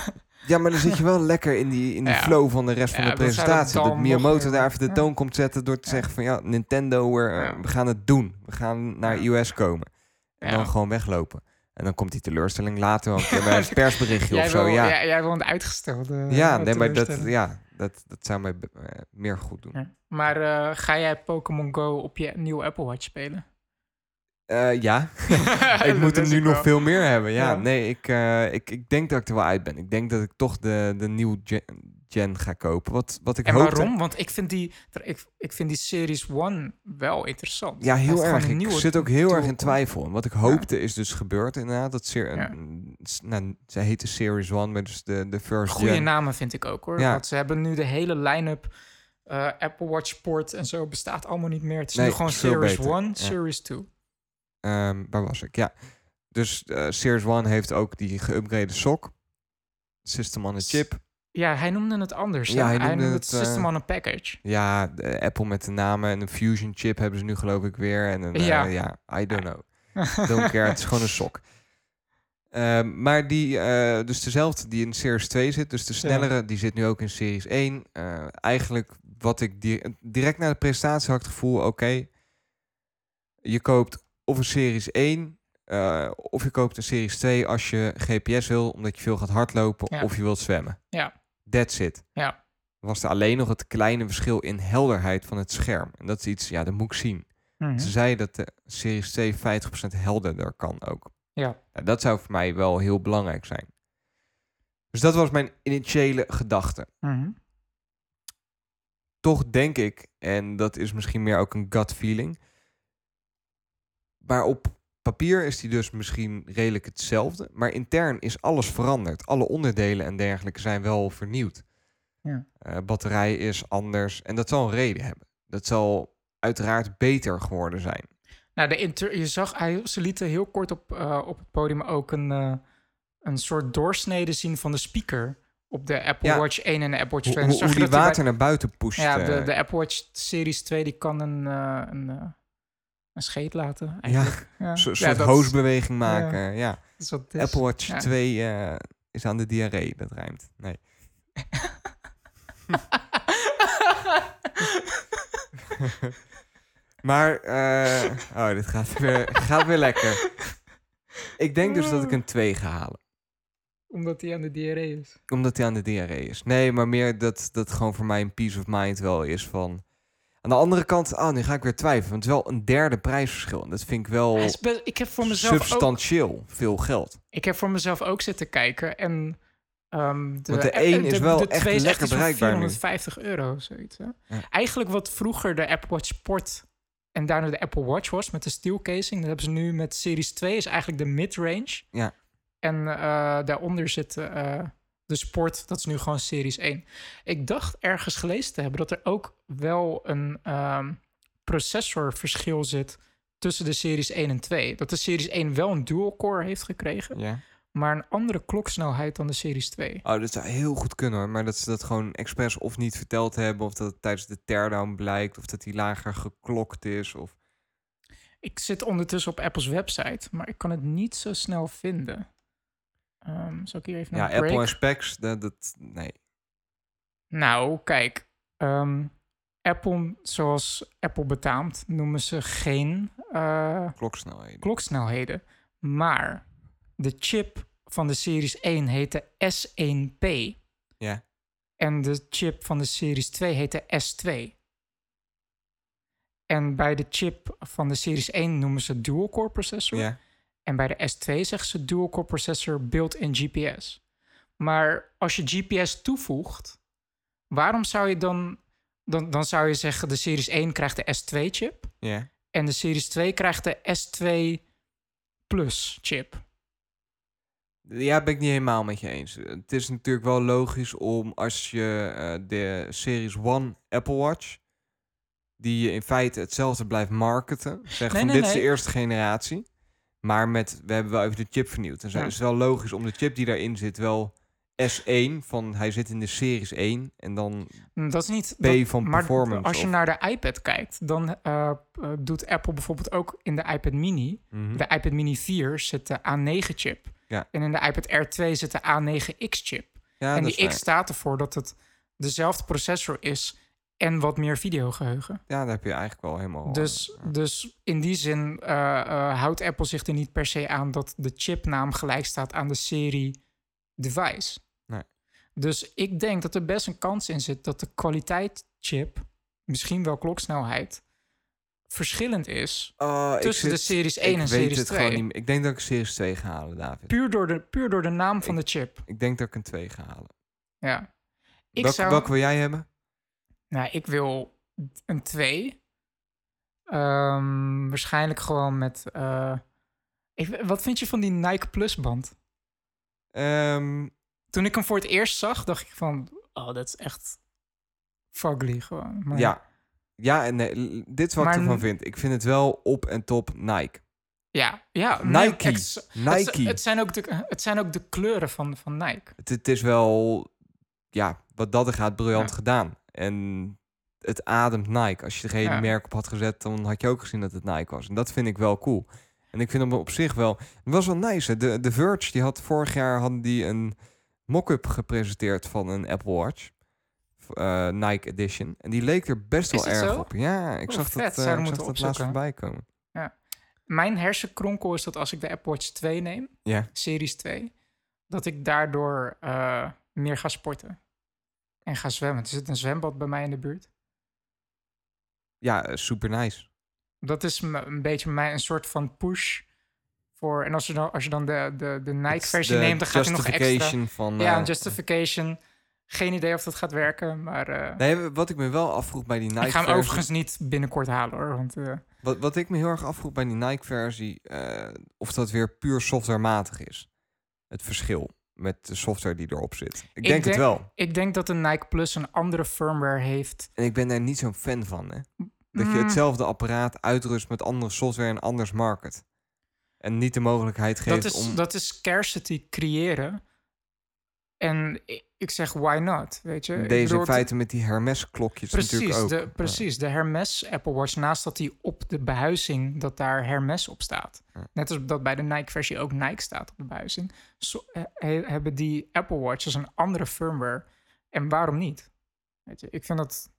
Ja, maar dan zit je wel lekker in die, in Ja. flow van de rest van Ja, de presentatie. dat Dat Miyamoto daar even de ja. toon komt zetten door te Ja. zeggen van ja, Nintendo, Ja. we gaan het doen. We gaan naar Ja. US komen. En Ja. dan gewoon weglopen. En dan komt die teleurstelling later wel een keer bij een persberichtje of zo. wil, ja, jij, jij wil een uitgestelde. ja, eh, nee, maar dat, ja dat, dat zou mij eh, meer goed doen. Ja. Maar eh, ga jij Pokémon Go op je nieuwe Apple Watch spelen? Eh, ja, ik moet hem nu nog wel. veel meer hebben. Ja, Ja. nee, ik, eh, ik, ik denk dat ik er wel uit ben. Ik denk dat ik toch de, de nieuwe gen, gen ga kopen. Wat, wat ik En hoopte. waarom? Want ik vind die, ik, ik vind die Series One wel interessant. Ja, heel erg. Ik zit ook heel erg in twijfel. En wat ik hoopte is dus gebeurd inderdaad. Dat seer, Ja. nou, ze heet de Series One, maar dus de, de first Goede gen. namen vind ik ook hoor. Ja. Want ze hebben nu de hele line-up. eh, Apple Watch Sport en zo bestaat allemaal niet meer. Het is Nee, nu gewoon Series beter. 1, Ja. Series 2. Ehm, waar was ik? Ja. Dus eh, Series One heeft ook die geüpgrade sok. System on a chip. Ja, hij noemde het anders. Ja, hij hij noemde het het, eh, System on a Package. Ja, de Apple met de namen en een Fusion chip hebben ze nu geloof ik weer. En een, Ja. ja. ja, I don't know. Don't care, het is gewoon een sok. Ehm, maar die, eh, dus dezelfde die in Series 2 zit, dus de snellere, die zit nu ook in Series 1. Eh, eigenlijk wat ik di- direct na de presentatie had het gevoel, oké, je koopt of een Series 1 eh, of je koopt een Series 2 als je GPS wil, omdat je veel gaat hardlopen Ja. of je wilt zwemmen. Ja. That's it. Ja. Was er alleen nog het kleine verschil in helderheid van het scherm. En dat is iets, ja, dat moet ik zien. Mhm. Ze zeiden dat de Series 2 50% helderder kan ook. Ja. Ja, dat zou voor mij wel heel belangrijk zijn. Dus dat was mijn initiële gedachte. Mhm. Toch denk ik, en dat is misschien meer ook een gut feeling. Maar op papier is die dus misschien redelijk hetzelfde. Maar intern is alles veranderd. Alle onderdelen en dergelijke zijn wel vernieuwd. Ja. Eh, batterij is anders. En dat zal een reden hebben. Dat zal uiteraard beter geworden zijn. Nou, de inter je zag, hij, ze lieten heel kort op, eh, op het podium ook een, eh, een soort doorsnede zien van de speaker op de Apple Ja. Watch 1 en de Apple Watch 2. Hoe, die water naar buiten pusht. bij- ja, de, de Apple Watch Series 2 die kan een, een, een scheet laten. Eigenlijk. Ja, Een soort Ja, is- hoosbeweging maken. Ja. Apple Watch Ja. 2 eh, is aan de diarree. Dat rijmt. Nee. maar, eh, oh, dit gaat weer, gaat weer lekker. Ik denk dus dat ik een 2 ga halen. Omdat hij aan de diarree is. Omdat hij aan de diarree is. Nee, maar meer dat dat gewoon voor mij een peace of mind wel is van... Aan de andere kant, oh, nu ga ik weer twijfelen. Want het is wel een derde prijsverschil. En dat vind ik wel best- ik, heb voor mezelf ook, substantieel veel geld. ik heb voor mezelf ook zitten kijken en... ehm, de, Want de eh, één is wel de echt twee is lekker van bereikbaar nu. 450 euro, zoiets. Ja. Eigenlijk wat vroeger de Apple Watch Sport en daarna de Apple Watch was met de steel casing. Dat hebben ze nu met Series 2, is eigenlijk de mid-range. Ja. En eh, daaronder zit eh, de Sport, dat is nu gewoon Series 1. Ik dacht ergens gelezen te hebben dat er ook wel een ehm, processorverschil zit tussen de Series 1 en 2. Dat de Series 1 wel een dual-core heeft gekregen, Ja. maar een andere kloksnelheid dan de Series 2. Oh, dat zou heel goed kunnen hoor. Maar dat ze dat gewoon expres of niet verteld hebben. Of dat het tijdens de teardown blijkt. Of dat die lager geklokt is. Of... Ik zit ondertussen op Apple's website, maar ik kan het niet zo snel vinden. Ehm zal ik hier even Ja, naar break? Apple en specs. Dat, dat, nee. Nou, kijk. ehm, Apple, zoals Apple betaamt, noemen ze geen eh, Kloksnelheden. kloksnelheden. Maar de chip van de Series 1 heette S1P. Ja. En de chip van de Series 2 heette S2. En bij de chip van de Series 1 noemen ze dual-core processor. Ja. En bij de S2 zeggen ze dual-core processor built-in GPS. Maar als je GPS toevoegt, waarom zou je dan... Dan, dan zou je zeggen de Series 1 krijgt de S2-chip... Ja. en de Series 2 krijgt de S2 Plus chip. Ja, ben ik niet helemaal met je eens. Het is natuurlijk wel logisch om als je eh, de Series One Apple Watch, die je in feite hetzelfde blijft marketen, zeggen Nee, van nee, dit is de nee. eerste generatie, maar met we hebben wel even de chip vernieuwd. En zo Ja. is het wel logisch om de chip die daarin zit wel S1 van hij zit in de Series 1 en dan Mm, Dat is niet. P dat- van maar performance. als je of- naar de iPad kijkt, dan eh, eh, doet Apple bijvoorbeeld ook in de iPad Mini. Mhm. De iPad Mini 4 zit de A9-chip. Ja. En in de iPad Air 2 zit de A9X-chip. Ja, en die X staat ervoor dat het dezelfde processor is en wat meer videogeheugen. Ja, daar heb je eigenlijk wel helemaal... Dus, eh, dus in die zin eh, eh, houdt Apple zich er niet per se aan dat de chipnaam gelijk staat aan de serie device. Nee. Dus ik denk dat er best een kans in zit dat de kwaliteit chip, misschien wel kloksnelheid, verschillend is. oh, tussen de Series 1 ik en weet Series het 2. gewoon niet meer. Ik denk dat ik Series 2 ga halen, David. Puur door de, puur door de naam van de chip. Ik denk dat ik een 2 ga halen. Ja. Ik Welke, zou, welke wil jij hebben? Nou, ik wil een 2. Ehm, waarschijnlijk gewoon met. eh, ik, wat vind je van die Nike Plus band? Ehm, Toen ik hem voor het eerst zag, dacht ik van. Oh, dat is echt. Fugly gewoon. Maar, ja. Ja, en nee, dit is wat Maar ik ervan vind. Ik vind het wel op en top Nike. Ja, ja. Nike. ex- Het, Nike. het, zijn ook de, het zijn ook de kleuren van, van Nike. Het, het is wel, ja, wat dat er gaat, briljant Ja. gedaan. En het ademt Nike. Als je er geen Ja. merk op had gezet, dan had je ook gezien dat het Nike was. En dat vind ik wel cool. En ik vind hem op zich wel... Het was wel nice. hè. De, de Verge, die had vorig jaar hadden die een mock-up gepresenteerd van een Apple Watch. eh, Nike Edition. En die leek er best wel erg zo? op. Ja, ik zag vet. dat, we ik zag dat laatst voorbij komen. Mijn hersenkronkel is dat als ik de Apple Watch 2 neem, Ja. Series 2, dat ik daardoor eh, meer ga sporten. En ga zwemmen. Er zit een zwembad bij mij in de buurt. Ja, eh, super nice. Dat is een beetje mij een soort van push voor. En als je dan, als je dan de, de, de Nike-versie neemt, dan gaat hij nog extra. justification Van, Ja, eh, een justification. Geen idee of dat gaat werken, maar eh, Nee, wat ik me wel afvroeg bij die Nike ik ga hem overigens niet binnenkort halen hoor. Want eh, Wat, wat ik me heel erg afvroeg bij die Nike-versie, eh, of dat weer puur softwarematig is. Het verschil met de software die erop zit. Ik, denk, het wel. ik denk dat de Nike Plus een andere firmware heeft. En ik ben daar niet zo'n fan van, hè. Dat je Mm, hetzelfde apparaat uitrust met andere software en anders market. En niet de mogelijkheid geeft dat, is, om... dat is scarcity creëren. En ik, zeg, why not? Weet je? Deze bedoel, in feite met die Hermes-klokjes natuurlijk ook. de, precies. De Hermes Apple Watch, naast dat die op de behuizing, dat daar Hermes op staat. Net als dat bij de Nike-versie ook Nike staat op de behuizing. Zo, eh, he- hebben die Apple Watches een andere firmware. En waarom niet? Weet je, ik vind dat...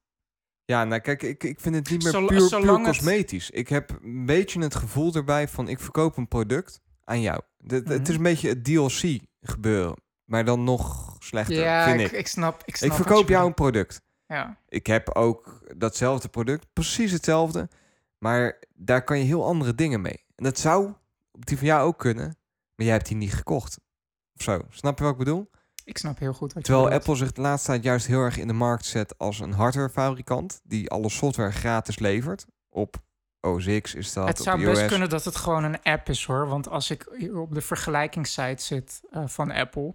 Ja, nou kijk, ik, ik vind het niet meer puur, puur het- cosmetisch. Ik heb een beetje het gevoel erbij van ik verkoop een product aan jou. De- de- Het Mhm. is een beetje het DLC gebeuren, maar dan nog slechter, ja, vind ik, ik. ik snap Ik, snap Ik verkoop jou een product. Ja, Ik heb ook datzelfde product, precies hetzelfde, maar daar kan je heel andere dingen mee. En dat zou op die van jou ook kunnen, maar jij hebt die niet gekocht. Of zo, snap je wat ik bedoel? ik snap heel goed wat je Terwijl. Apple zich de laatste tijd juist heel erg in de markt zet als een hardwarefabrikant die alle software gratis levert. Op OS X is dat, Het zou iOS. best kunnen dat het gewoon een app is hoor. Want als ik hier op de vergelijkingssite zit eh, van Apple,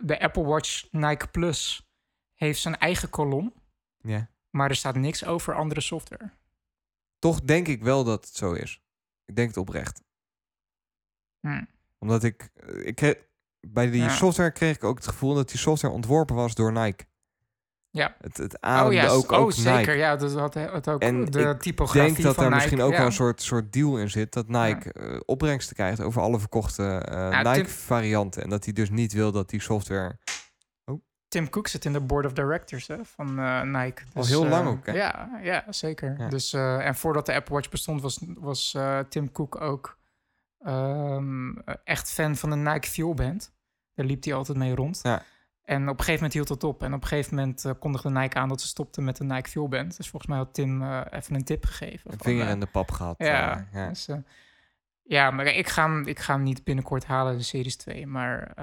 de Apple Watch Nike Plus heeft zijn eigen kolom, ja. maar er staat niks over andere software. Toch denk ik wel dat het zo is. Ik denk het oprecht. Hm. Omdat ik, eh, ik bij die Ja. software kreeg ik ook het gevoel dat die software ontworpen was door Nike. Ja. Het, het ademde oh ja, ook, oh, ook zeker. Nike. Ja, dat had het ook En de ik typografie Ik denk dat daar Nike, misschien ook ja. wel een soort, soort deal in zit. Dat Nike eh, opbrengsten krijgt over alle verkochte eh, Nike-varianten. En dat hij dus niet wil dat die software... Tim Cook zit in de board of directors hè, van eh, Nike. Al heel lang ook, hè? Ja, ja zeker. Ja. Dus, eh, en voordat de Apple Watch bestond, was, was eh, Tim Cook ook ehm, echt fan van de Nike Fuel Band. Daar liep hij altijd mee rond. Ja. En op een gegeven moment hield dat op. En op een gegeven moment eh, kondigde Nike aan dat ze stopten met de Nike Fuel Band. Dus volgens mij had Tim eh, even een tip gegeven. Een vinger eh, in de pap gehad. ja, ja. Dus, ja, maar ik ga, hem, ik ga hem niet binnenkort halen, de Series 2. Maar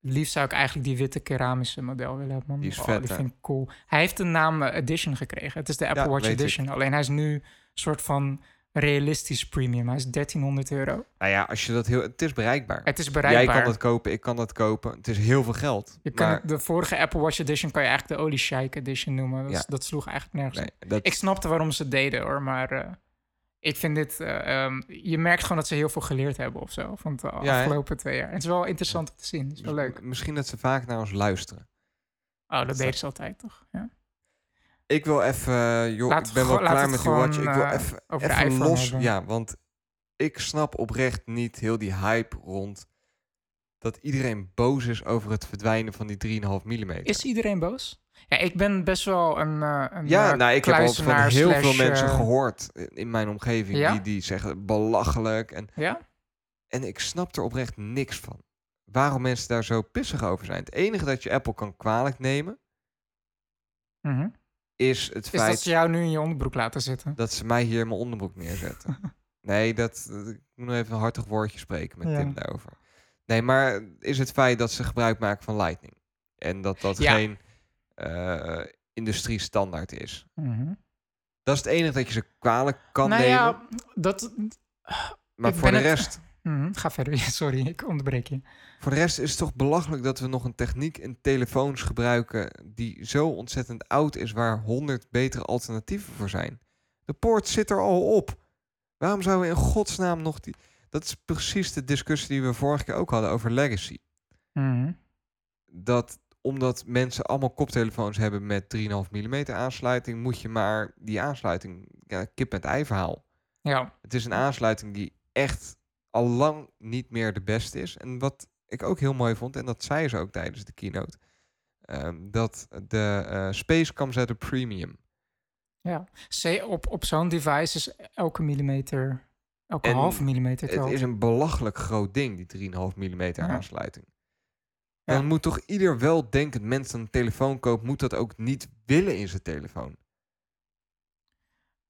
liefst zou ik eigenlijk die witte keramische model willen hebben. Man. Die is Oh, vet, die vind ik cool. Hij heeft de naam Edition gekregen. Het is de Apple Ja, Watch ik. Edition. Alleen hij is nu een soort van realistisch premium. Hij is 1300 euro. Nou ja, als je dat heel... Het is bereikbaar. Het is bereikbaar. Jij kan dat kopen, ik kan dat kopen. Het is heel veel geld. je kan, De vorige Apple Watch Edition kan je eigenlijk de Oli Sheikh Edition noemen. Dat, Ja. dat sloeg eigenlijk nergens nee, dat, Ik snapte waarom ze het deden hoor, maar eh, ik vind dit... eh, ehm, je merkt gewoon dat ze heel veel geleerd hebben of zo. Van de Ja, hè? afgelopen twee jaar. En het is wel interessant om te zien. Het is wel leuk. Misschien dat ze vaak naar ons luisteren. Oh, dat dat- deden ze altijd, toch? Ja. Ik wil even, eh, joh, Laat ik ben wel klaar met die watch. Ik wil eh, even, even los. hebben. Ja, want ik snap oprecht niet heel die hype rond dat iedereen boos is over het verdwijnen van die 3,5 mm. Is iedereen boos? Ja, ik ben best wel een, eh een Ja, nou, ik heb al van heel slash, veel mensen eh, gehoord in- mijn omgeving Ja? die, die zeggen belachelijk. En, Ja? en ik snap er oprecht niks van. Waarom mensen daar zo pissig over zijn. Het enige dat je Apple kan kwalijk nemen Mhm. Is het Is feit dat ze jou nu in je onderbroek laten zitten? dat ze mij hier in mijn onderbroek neerzetten. nee, dat, ik moet nog even een hartig woordje spreken met Ja. Tim daarover. Nee, maar is het feit dat ze gebruik maken van Lightning. En dat dat Ja. geen eh industrie standaard is. Mhm. Dat is het enige dat je ze kwalijk kan nou nemen. ja, dat... maar ik voor de het- Mhm, Ga verder. Sorry, ik onderbreek je. Voor de rest is het toch belachelijk dat we nog een techniek in telefoons gebruiken die zo ontzettend oud is, waar honderd betere alternatieven voor zijn. De poort zit er al op. Waarom zouden we in godsnaam nog die... Dat is precies de discussie die we vorige keer ook hadden over legacy. Mhm. Dat omdat mensen allemaal koptelefoons hebben met 3,5 mm aansluiting, moet je maar die aansluiting, ja, kip met ei verhaal. Ja, Het is een aansluiting die echt al lang niet meer de beste is. En wat ik ook heel mooi vond, en dat zei ze ook tijdens de keynote, ehm, dat de eh, Space comes at a premium. ja. Op, op zo'n device is elke millimeter, elke halve millimeter Het telt. is een belachelijk groot ding, die 3,5 mm Ja. aansluiting. Ja. Dan moet toch ieder weldenkend mens een telefoon koopt, moet dat ook niet willen in zijn telefoon.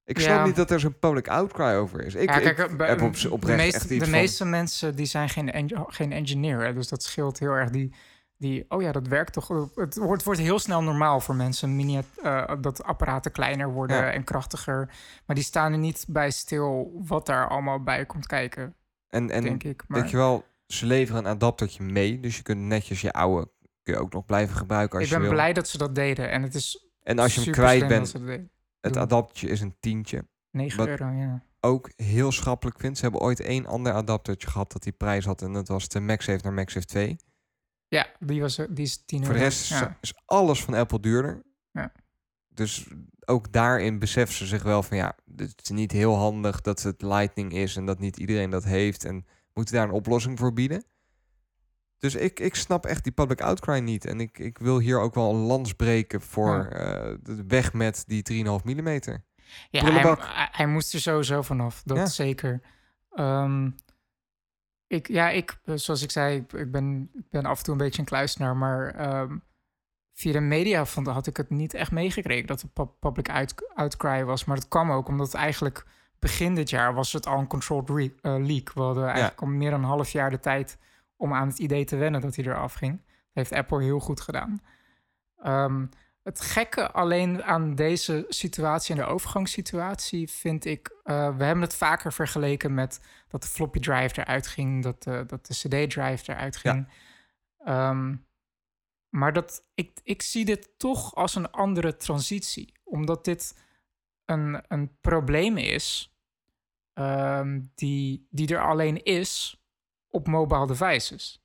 Ik snap Ja. niet dat er zo'n public outcry over is. Ik, ja, kijk, ik eh, bij- heb op, de oprecht echt iets De van... meeste mensen die zijn geen, en- geen engineer, hè, dus dat scheelt heel erg. Die, die, oh ja, dat werkt toch. Het wordt, wordt heel snel normaal voor mensen minia- eh, dat apparaten kleiner worden Ja. en krachtiger. Maar die staan er niet bij stil wat daar allemaal bij komt kijken, En, en denk ik. Maar Weet je wel, ze leveren een adaptertje mee. Dus je kunt netjes je oude kun je ook nog blijven gebruiken als ik je ben wil. blij dat ze dat deden. En het is en als je hem kwijt bent. Het doen. adaptertje is een tientje. 9 wat- euro, ja. Ook heel schappelijk vind. Ze hebben ooit één ander adaptertje gehad dat die prijs had. En dat was de MagSafe naar MagSafe 2. Ja, die, was, die is 10 euro. Voor de rest is, ja. is alles van Apple duurder. Ja. Dus ook daarin beseffen ze zich wel van ja, het is niet heel handig dat het Lightning is en dat niet iedereen dat heeft. En moeten daar een oplossing voor bieden. Dus ik, ik snap echt die public outcry niet. En ik, ik wil hier ook wel een lans breken voor eh, de weg met die 3,5 mm. Ja, hij, hij, moest er sowieso vanaf. Dat Ja. zeker. Ehm, ik, ja, ik, eh, zoals ik zei, ik, ben, ik ben af en toe een beetje een kluisenaar, maar ehm, via de media vond, had ik het niet echt meegekregen dat pu- public out, outcry was. Maar dat kwam ook omdat eigenlijk begin dit jaar was het al een controlled eh, leak. We hadden eigenlijk al meer dan een half jaar de tijd om aan het idee te wennen dat hij eraf ging. Dat heeft Apple heel goed gedaan. Ehm, het gekke alleen aan deze situatie en de overgangssituatie vind ik... eh, we hebben het vaker vergeleken met dat de floppy drive eruit ging... dat de, dat de cd-drive eruit ging. Ehm, maar dat, ik, ik zie dit toch als een andere transitie. Omdat dit een, een probleem is... ehm, die, die er alleen is op mobile devices.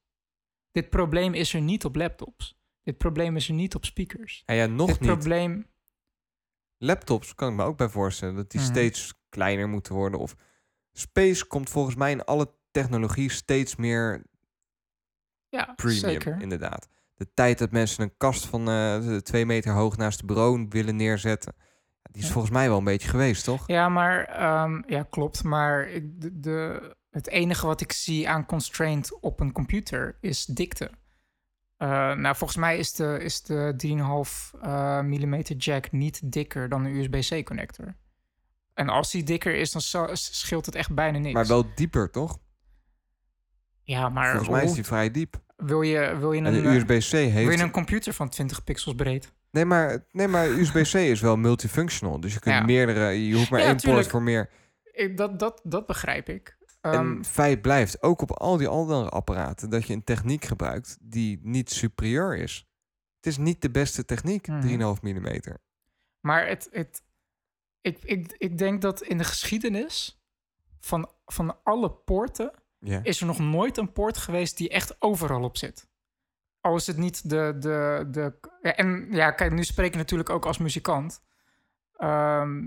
Dit probleem is er niet op laptops. Dit probleem is er niet op speakers. En ja, nog Dit niet. probleem... Laptops kan ik me ook bij voorstellen dat die Mhm. steeds kleiner moeten worden. Of Space komt volgens mij in alle technologie steeds meer Ja, premium, zeker. inderdaad. De tijd dat mensen een kast van eh, twee meter hoog naast de bureau willen neerzetten, die is Ja. volgens mij wel een beetje geweest, toch? Ja, maar ehm, ja, klopt. Maar ik, de, de, het enige wat ik zie aan constraint op een computer is dikte. Eh, nou, volgens mij is de, is de 3,5 eh, mm jack niet dikker dan een USB-C connector. En als die dikker is, dan zo- scheelt het echt bijna niks. Maar wel dieper, toch? ja, maar volgens mij is die vrij diep. wil je, wil je En een, de eh, USB-C wil je een computer van 20 pixels breed? Nee, maar, nee, maar USB-C is wel multifunctional. Dus je kunt Ja. meerdere... Je hoeft maar Ja, één poort tuurlijk. voor meer. Ik, dat, dat, dat begrijp ik. Ehm, en feit blijft, ook op al die andere apparaten, dat je een techniek gebruikt die niet superieur is. Het is niet de beste techniek, Mhm. 3,5 mm. Maar het, het, ik, ik, ik denk dat in de geschiedenis van, van alle poorten is er nog nooit een poort geweest die echt overal op zit. Al is het niet de. de, de ja, en ja, kijk, nu spreek ik natuurlijk ook als muzikant. Ehm,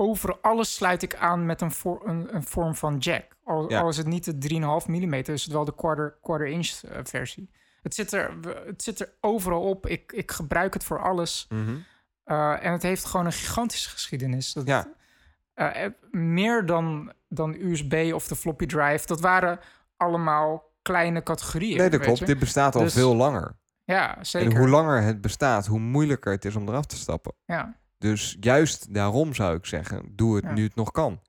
over alles sluit ik aan met een, voor, een, een vorm van jack. Al, Ja. al is het niet de 3,5 mm, is het wel de quarter, quarter inch eh, versie. Het zit, er, het zit er overal op. Ik, ik gebruik het voor alles. Mhm. Uh, en het heeft gewoon een gigantische geschiedenis. Dat, Ja. uh, meer dan, dan USB of de floppy drive. Dat waren allemaal kleine categorieën. Nee, dat klopt. je? Dit bestaat al Dus- veel langer. Ja, zeker. En hoe langer het bestaat, hoe moeilijker het is om eraf te stappen. Ja. Dus juist daarom zou ik zeggen, doe het Ja. nu het nog kan.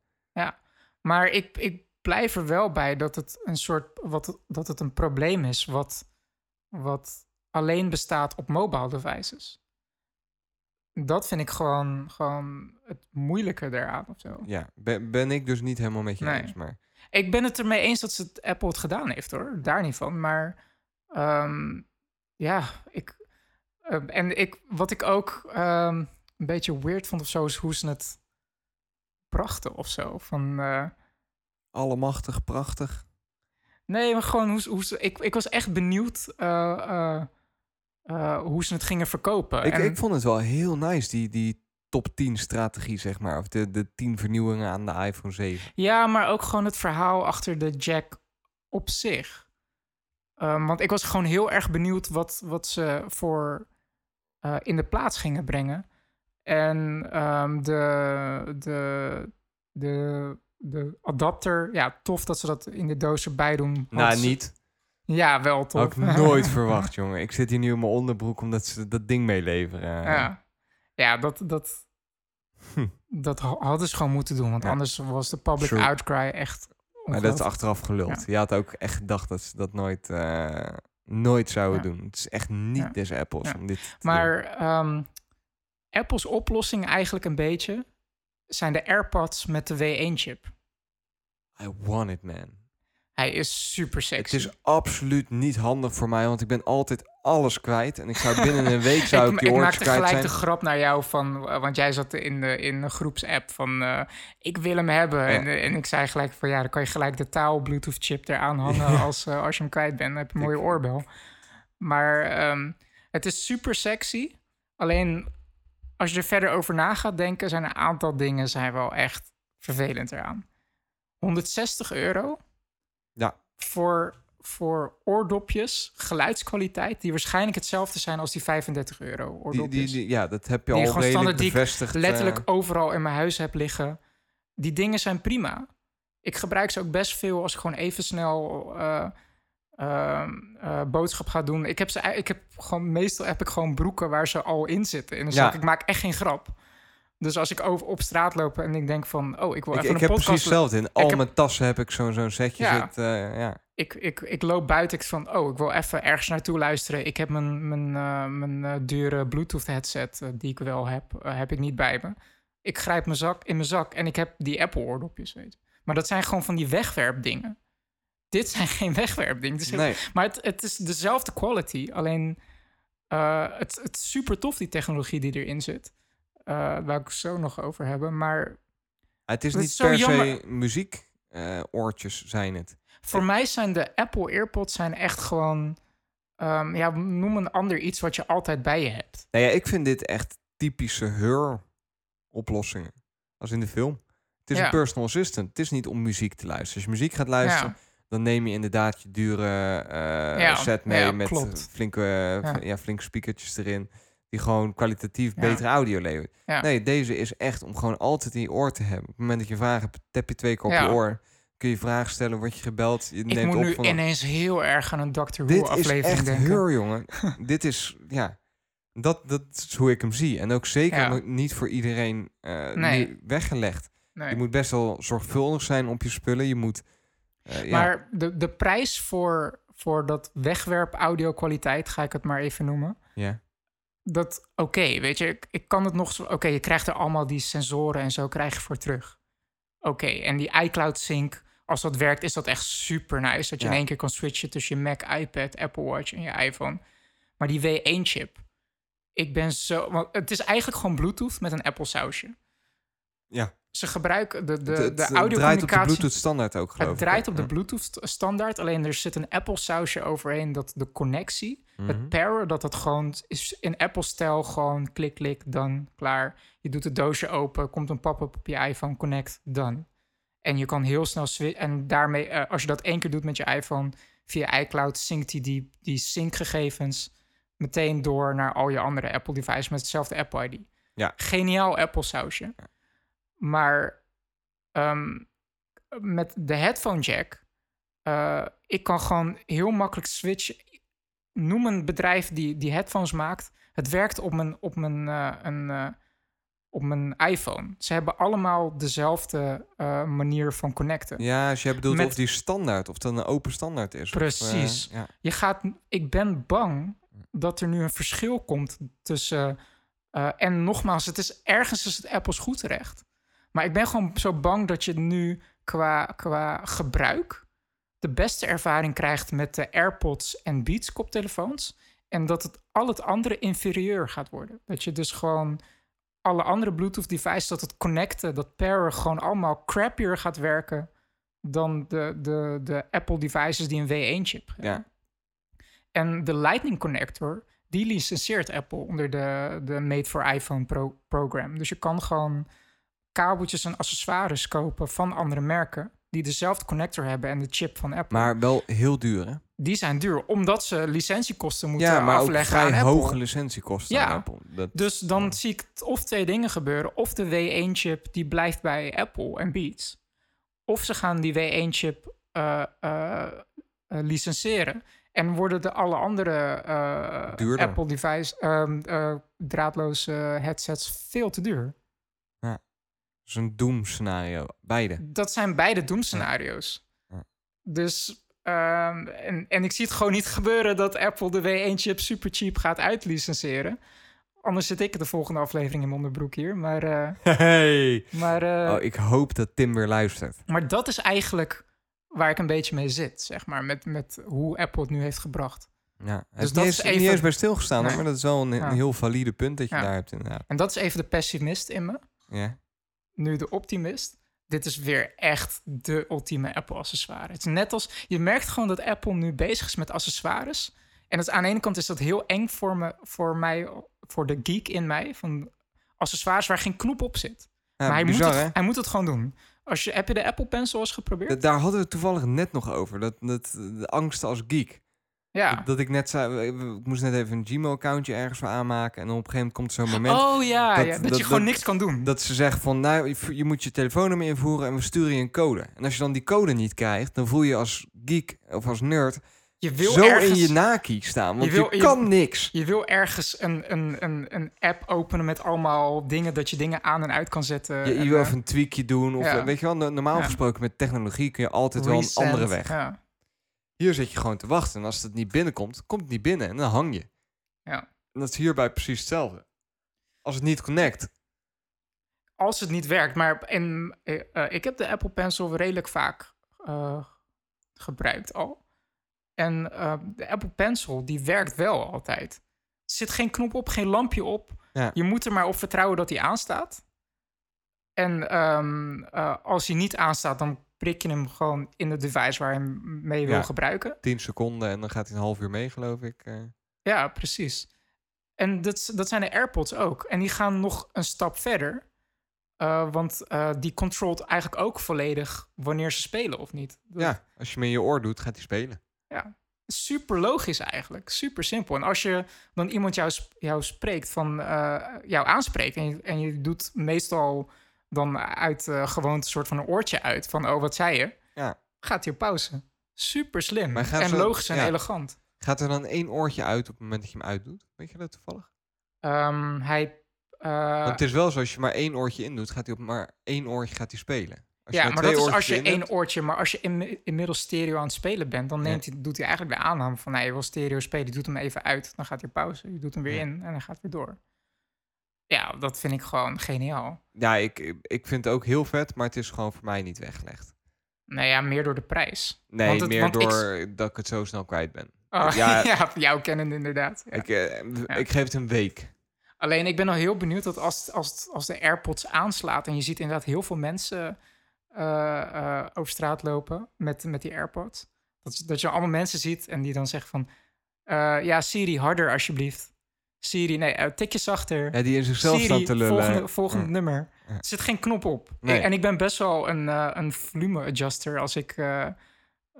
Maar ik, ik blijf er wel bij dat het een soort wat, dat het een probleem is wat, wat alleen bestaat op mobile devices. Dat vind ik gewoon, gewoon het moeilijke daaraan of zo. Ja, ben, ben ik dus niet helemaal met je Nee. eens. Maar Ik ben het ermee eens dat ze het Apple het gedaan heeft hoor. Daar niet van. Maar ehm, ja, ik. eh, en ik, wat ik ook ehm, een beetje weird vond of zo, is hoe ze het brachten of zo. Van, eh, allemachtig, prachtig. nee, maar gewoon hoe, ze- hoe ze. Ik, ik was echt benieuwd eh, eh, hoe ze het gingen verkopen. Ik, En- ik vond het wel heel nice, die, die top 10 strategie, zeg maar. Of de, de 10 vernieuwingen aan de iPhone 7. Ja, maar ook gewoon het verhaal achter de jack op zich. Ehm, want ik was gewoon heel erg benieuwd wat, wat ze voor in de plaats gingen brengen. En ehm, de, de, de, de adapter, ja, tof dat ze dat in de doos erbij doen. Nou, ze- niet. Ja, wel tof. Had ik nooit verwacht, jongen. Ik zit hier nu in mijn onderbroek omdat ze dat ding meeleveren. Ja, ja dat, dat, Hm. dat ha- hadden ze gewoon moeten doen. Want Ja. anders was de public True. outcry echt Maar dat is achteraf geluld. Je had ook echt gedacht dat ze dat nooit, eh, nooit zouden Ja. doen. Het is echt niet Ja. des Apples Ja. om dit te Maar ehm, Apple's oplossing eigenlijk een beetje zijn de AirPods met de W1-chip. doen. I want it, man. Hij is super sexy. Het is absoluut niet handig voor mij, want ik ben altijd alles kwijt. En ik zou binnen een week zou ik, die ik oortjes maakte kwijt gelijk zijn. de grap naar jou van, want jij zat in de, in een groepsapp van, eh, ik wil hem hebben. En, eh, en ik zei gelijk van, ja, dan kan je gelijk de taal Bluetooth chip eraan hangen als, eh, als je hem kwijt bent. Dan heb je een mooie Ik- oorbel. Maar ehm, het is super sexy. Alleen als je er verder over na gaat denken, zijn een aantal dingen zijn wel echt vervelend eraan. 160 euro Ja. voor, voor oordopjes, geluidskwaliteit, die waarschijnlijk hetzelfde zijn als die 35 euro oordopjes. die, die, ja, dat heb je Die al gewoon redelijk standaard die ik bevestigd. eh, letterlijk overal in mijn huis heb liggen. Die dingen zijn prima. Ik gebruik ze ook best veel als ik gewoon even snel eh, ehm, eh, boodschap ga doen. Ik heb ze, ik heb gewoon, meestal heb ik gewoon broeken waar ze al in zitten. Een Ja. zak. Ik maak echt geen grap. Dus als ik over, op straat loop en ik denk van, oh, ik wil ik, even ik een heb podcast... precies hetzelfde. In al heb- mijn tassen heb ik zo'n zo'n setje Ja. zitten. eh, ja. ik, ik, ik loop buiten. Ik van, oh, ik wil even ergens naartoe luisteren. Ik heb mijn, mijn, eh, mijn dure Bluetooth headset, die ik wel heb, heb ik niet bij me. Ik grijp mijn zak in mijn zak en ik heb die Apple oordopjes, weet je. Maar dat zijn gewoon van die wegwerpdingen. Dit zijn geen wegwerpdingen. Nee, Maar het, het is dezelfde quality. Alleen eh, het, het is super tof, die technologie die erin zit. Eh waar ik het zo nog over hebben. Maar het is niet per se muziek. eh, oortjes zijn het. Voor mij zijn de Apple AirPods zijn echt gewoon... ehm, ja, noem een ander iets wat je altijd bij je hebt. Nou ja, ik vind dit echt typische Heur-oplossingen. Als in de film. Het is Ja. een personal assistant. Het is niet om muziek te luisteren. Als je muziek gaat luisteren, Ja, dan neem je inderdaad je dure eh, Ja, set mee ja, met klopt. flinke, eh, Ja. ja. flinke speakertjes erin. Die gewoon kwalitatief betere audio leveren. Ja. Nee, deze is echt om gewoon altijd in je oor te hebben. Op het moment dat je vragen hebt, tap je twee keer op je oor. Kun je vragen stellen, word je gebeld. Je ik neemt moet op nu van... ineens heel erg aan een Doctor Who Dit is aflevering echt denken. Heur, jongen. Dit is, ja... Dat, dat is hoe ik hem zie. En ook zeker niet voor iedereen eh, Nee. weggelegd. Nee. Je moet best wel zorgvuldig zijn op je spullen. Je moet... eh, ja, Maar de, de prijs voor, voor dat wegwerp audio kwaliteit, ga ik het maar even noemen. ja. Dat, oké, weet je, ik, ik kan het nog zo... Oké, je krijgt er allemaal die sensoren en zo krijg je voor terug. Oké, en die iCloud Sync, als dat werkt, is dat echt super nice. Dat je Ja. in één keer kan switchen tussen je Mac, iPad, Apple Watch en je iPhone. Maar die W1-chip, ik ben zo... Want het is eigenlijk gewoon Bluetooth met een Apple sausje. Ja. Ze gebruiken de, de, Het- het, de eh, draait op de audio-communicatie. Bluetooth standaard ook, geloof Het ik, draait hè? op de Ja. Bluetooth-standaard, alleen er zit een Apple-sausje overheen dat de connectie, Mhm. het pairen, dat het gewoon is in Apple-stijl gewoon klik, klik, dan klaar. Je doet het doosje open, komt een pop-up op je iPhone, connect, dan. En je kan heel snel switchen. En daarmee, eh, als je dat één keer doet met je iPhone via iCloud, zinkt hij die, die sync-gegevens meteen door naar al je andere Apple-devices met hetzelfde Apple-ID. Ja. Geniaal Apple-sausje. Maar ehm, met de headphone jack, eh, ik kan gewoon heel makkelijk switchen. Noem een bedrijf die, die headphones maakt. Het werkt op mijn, op mijn, eh, een, eh, op mijn iPhone. Ze hebben allemaal dezelfde manier van connecten. Ja, als jij bedoelt Met- of die standaard, of dat een open standaard is. of, Precies. ja. Je gaat, ik ben bang dat er nu een verschil komt tussen. en nogmaals, het is ergens is het Apple's goed terecht. Maar ik ben gewoon zo bang dat je nu qua, qua gebruik de beste ervaring krijgt met de AirPods en Beats koptelefoons. En dat het al het andere inferieur gaat worden. Dat je dus gewoon alle andere Bluetooth devices, dat het connecten, dat pairen gewoon allemaal crappier gaat werken dan de, de, de Apple devices die een W1-chip hebben. Ja. En de Lightning connector, die licenseert Apple onder de, de Made for iPhone pro program. Dus je kan gewoon kabeltjes en accessoires kopen van andere merken die dezelfde connector hebben en de chip van Apple. Maar wel heel duur, hè? die zijn duur, omdat ze licentiekosten moeten ja, maar ook afleggen vrij aan Apple. hoge licentiekosten Ja. aan Apple. Dat, Dus dan zie ik of twee dingen gebeuren. Of de W1-chip die blijft bij Apple en Beats. Of ze gaan die W1-chip eh, eh, eh, licenseren. En worden de alle andere Duurder. Apple device ehm, eh, draadloze headsets veel te duur. Is een doom-scenario. Beide. Dat zijn beide doemscenario's. Ja. Dus ehm, en, en ik zie het gewoon niet gebeuren dat Apple de W1-chip super cheap gaat uitlicenseren. Anders zit ik de volgende aflevering in mijn onderbroek hier. Maar, Hey! maar, eh, Oh, ik hoop dat Tim weer luistert. maar dat is eigenlijk waar ik een beetje mee zit, zeg maar. Met, met hoe Apple het nu heeft gebracht. Ja, Dus is dat is niet eens bij stilgestaan, hoor, maar dat is wel een, Ja. een heel valide punt dat je Ja. daar hebt inderdaad. En dat is even de pessimist in me. Ja. Nu de optimist. Dit is weer echt de ultieme Apple-accessoire. Het is net als... Je merkt gewoon dat Apple nu bezig is met accessoires. En dat aan de ene kant is dat heel eng voor, me, voor mij, voor de geek in mij. Van accessoires waar geen knop op zit. Ja, maar hij, bizar, moet hè? het, hij moet het gewoon doen. Als je, heb je de Apple Pencil eens geprobeerd? Da- Daar hadden we het toevallig net nog over. Dat, dat, de angst als geek. Ja. Dat, dat ik net zei, ik moest net even een Gmail-accountje ergens voor aanmaken. En dan op een gegeven moment komt zo'n moment oh ja, dat- ja, dat, dat- je gewoon niks kan doen. dat ze zeggen van, nou, je- je moet je telefoonnummer invoeren en we sturen je een code. En als je dan die code niet krijgt, dan voel je als geek of als nerd je wil zo ergens, in je naki staan. Want je, wil- je- kan niks. Je wil ergens een, een, een, een app openen met allemaal dingen... dat je dingen aan en uit kan zetten. Je, en, wil even een tweakje doen. Of ja. weet je wel, no- normaal Ja. gesproken met technologie kun je altijd wel een andere weg. Ja. Hier zit je gewoon te wachten. En als het niet binnenkomt, komt het niet binnen. En dan hang je. Ja. En dat is hierbij precies hetzelfde. Als het niet connect. als het niet werkt. Maar en, eh, eh, ik heb de Apple Pencil redelijk vaak eh, gebruikt al. En de Apple Pencil, die werkt wel altijd. Er zit geen knop op, geen lampje op. Ja. Je moet er maar op vertrouwen dat hij aanstaat. En ehm, eh, als hij niet aanstaat, dan prik je hem gewoon in het device waar je hem mee wil Ja. gebruiken. 10 seconden en dan gaat hij een half uur mee, geloof ik. eh. Ja, precies. En dat, dat zijn de AirPods ook. En die gaan nog een stap verder. Eh, want eh, die controlt eigenlijk ook volledig wanneer ze spelen of niet. Dat- Ja, als je hem in je oor doet, gaat hij spelen. Super logisch eigenlijk. Super simpel. En als je dan iemand jou, jou spreekt, van, jou aanspreekt... En je, en je doet meestal dan uit eh gewoonte een soort van een oortje uit... van oh, wat zei je? Ja. Gaat hij op pauze. Super slim. En logisch en ja. elegant. Gaat er dan één oortje uit op het moment dat je hem uitdoet? Weet je dat toevallig? Ehm, hij... eh, Want het is wel zo, als je maar één oortje in doet, gaat hij op maar één oortje gaat hij spelen. Als ja, nou maar dat is als je één oortje... Maar als je in, inmiddels stereo aan het spelen bent... dan neemt hij, doet hij eigenlijk de aanname van... nee, je wil stereo spelen, je doet hem even uit. Dan gaat hij pauze. Je doet hem weer in en dan gaat weer door. Ja, dat vind ik gewoon geniaal. Ja, ik, ik vind het ook heel vet, maar het is gewoon voor mij niet weggelegd. Nou ja, meer door de prijs. Nee, Want het- meer want ik- door dat ik het zo snel kwijt ben. Oh, Ja. ja, jou kennen inderdaad. Ja. Ik, eh, ik geef het een week. Alleen ik ben nog heel benieuwd dat als, als, als de AirPods aanslaat en je ziet inderdaad heel veel mensen eh, eh, over straat lopen met, met die AirPods. Dat, je- dat je allemaal mensen ziet en die dan zeggen van... ja, Siri, harder alsjeblieft. Siri, nee, uh, tikje zachter. Ja, die in zichzelf Siri, staan te lullen. volgende, Ja. nummer. Er zit geen knop op. Nee. Ik- en ik ben best wel een, eh, een volume adjuster als ik eh,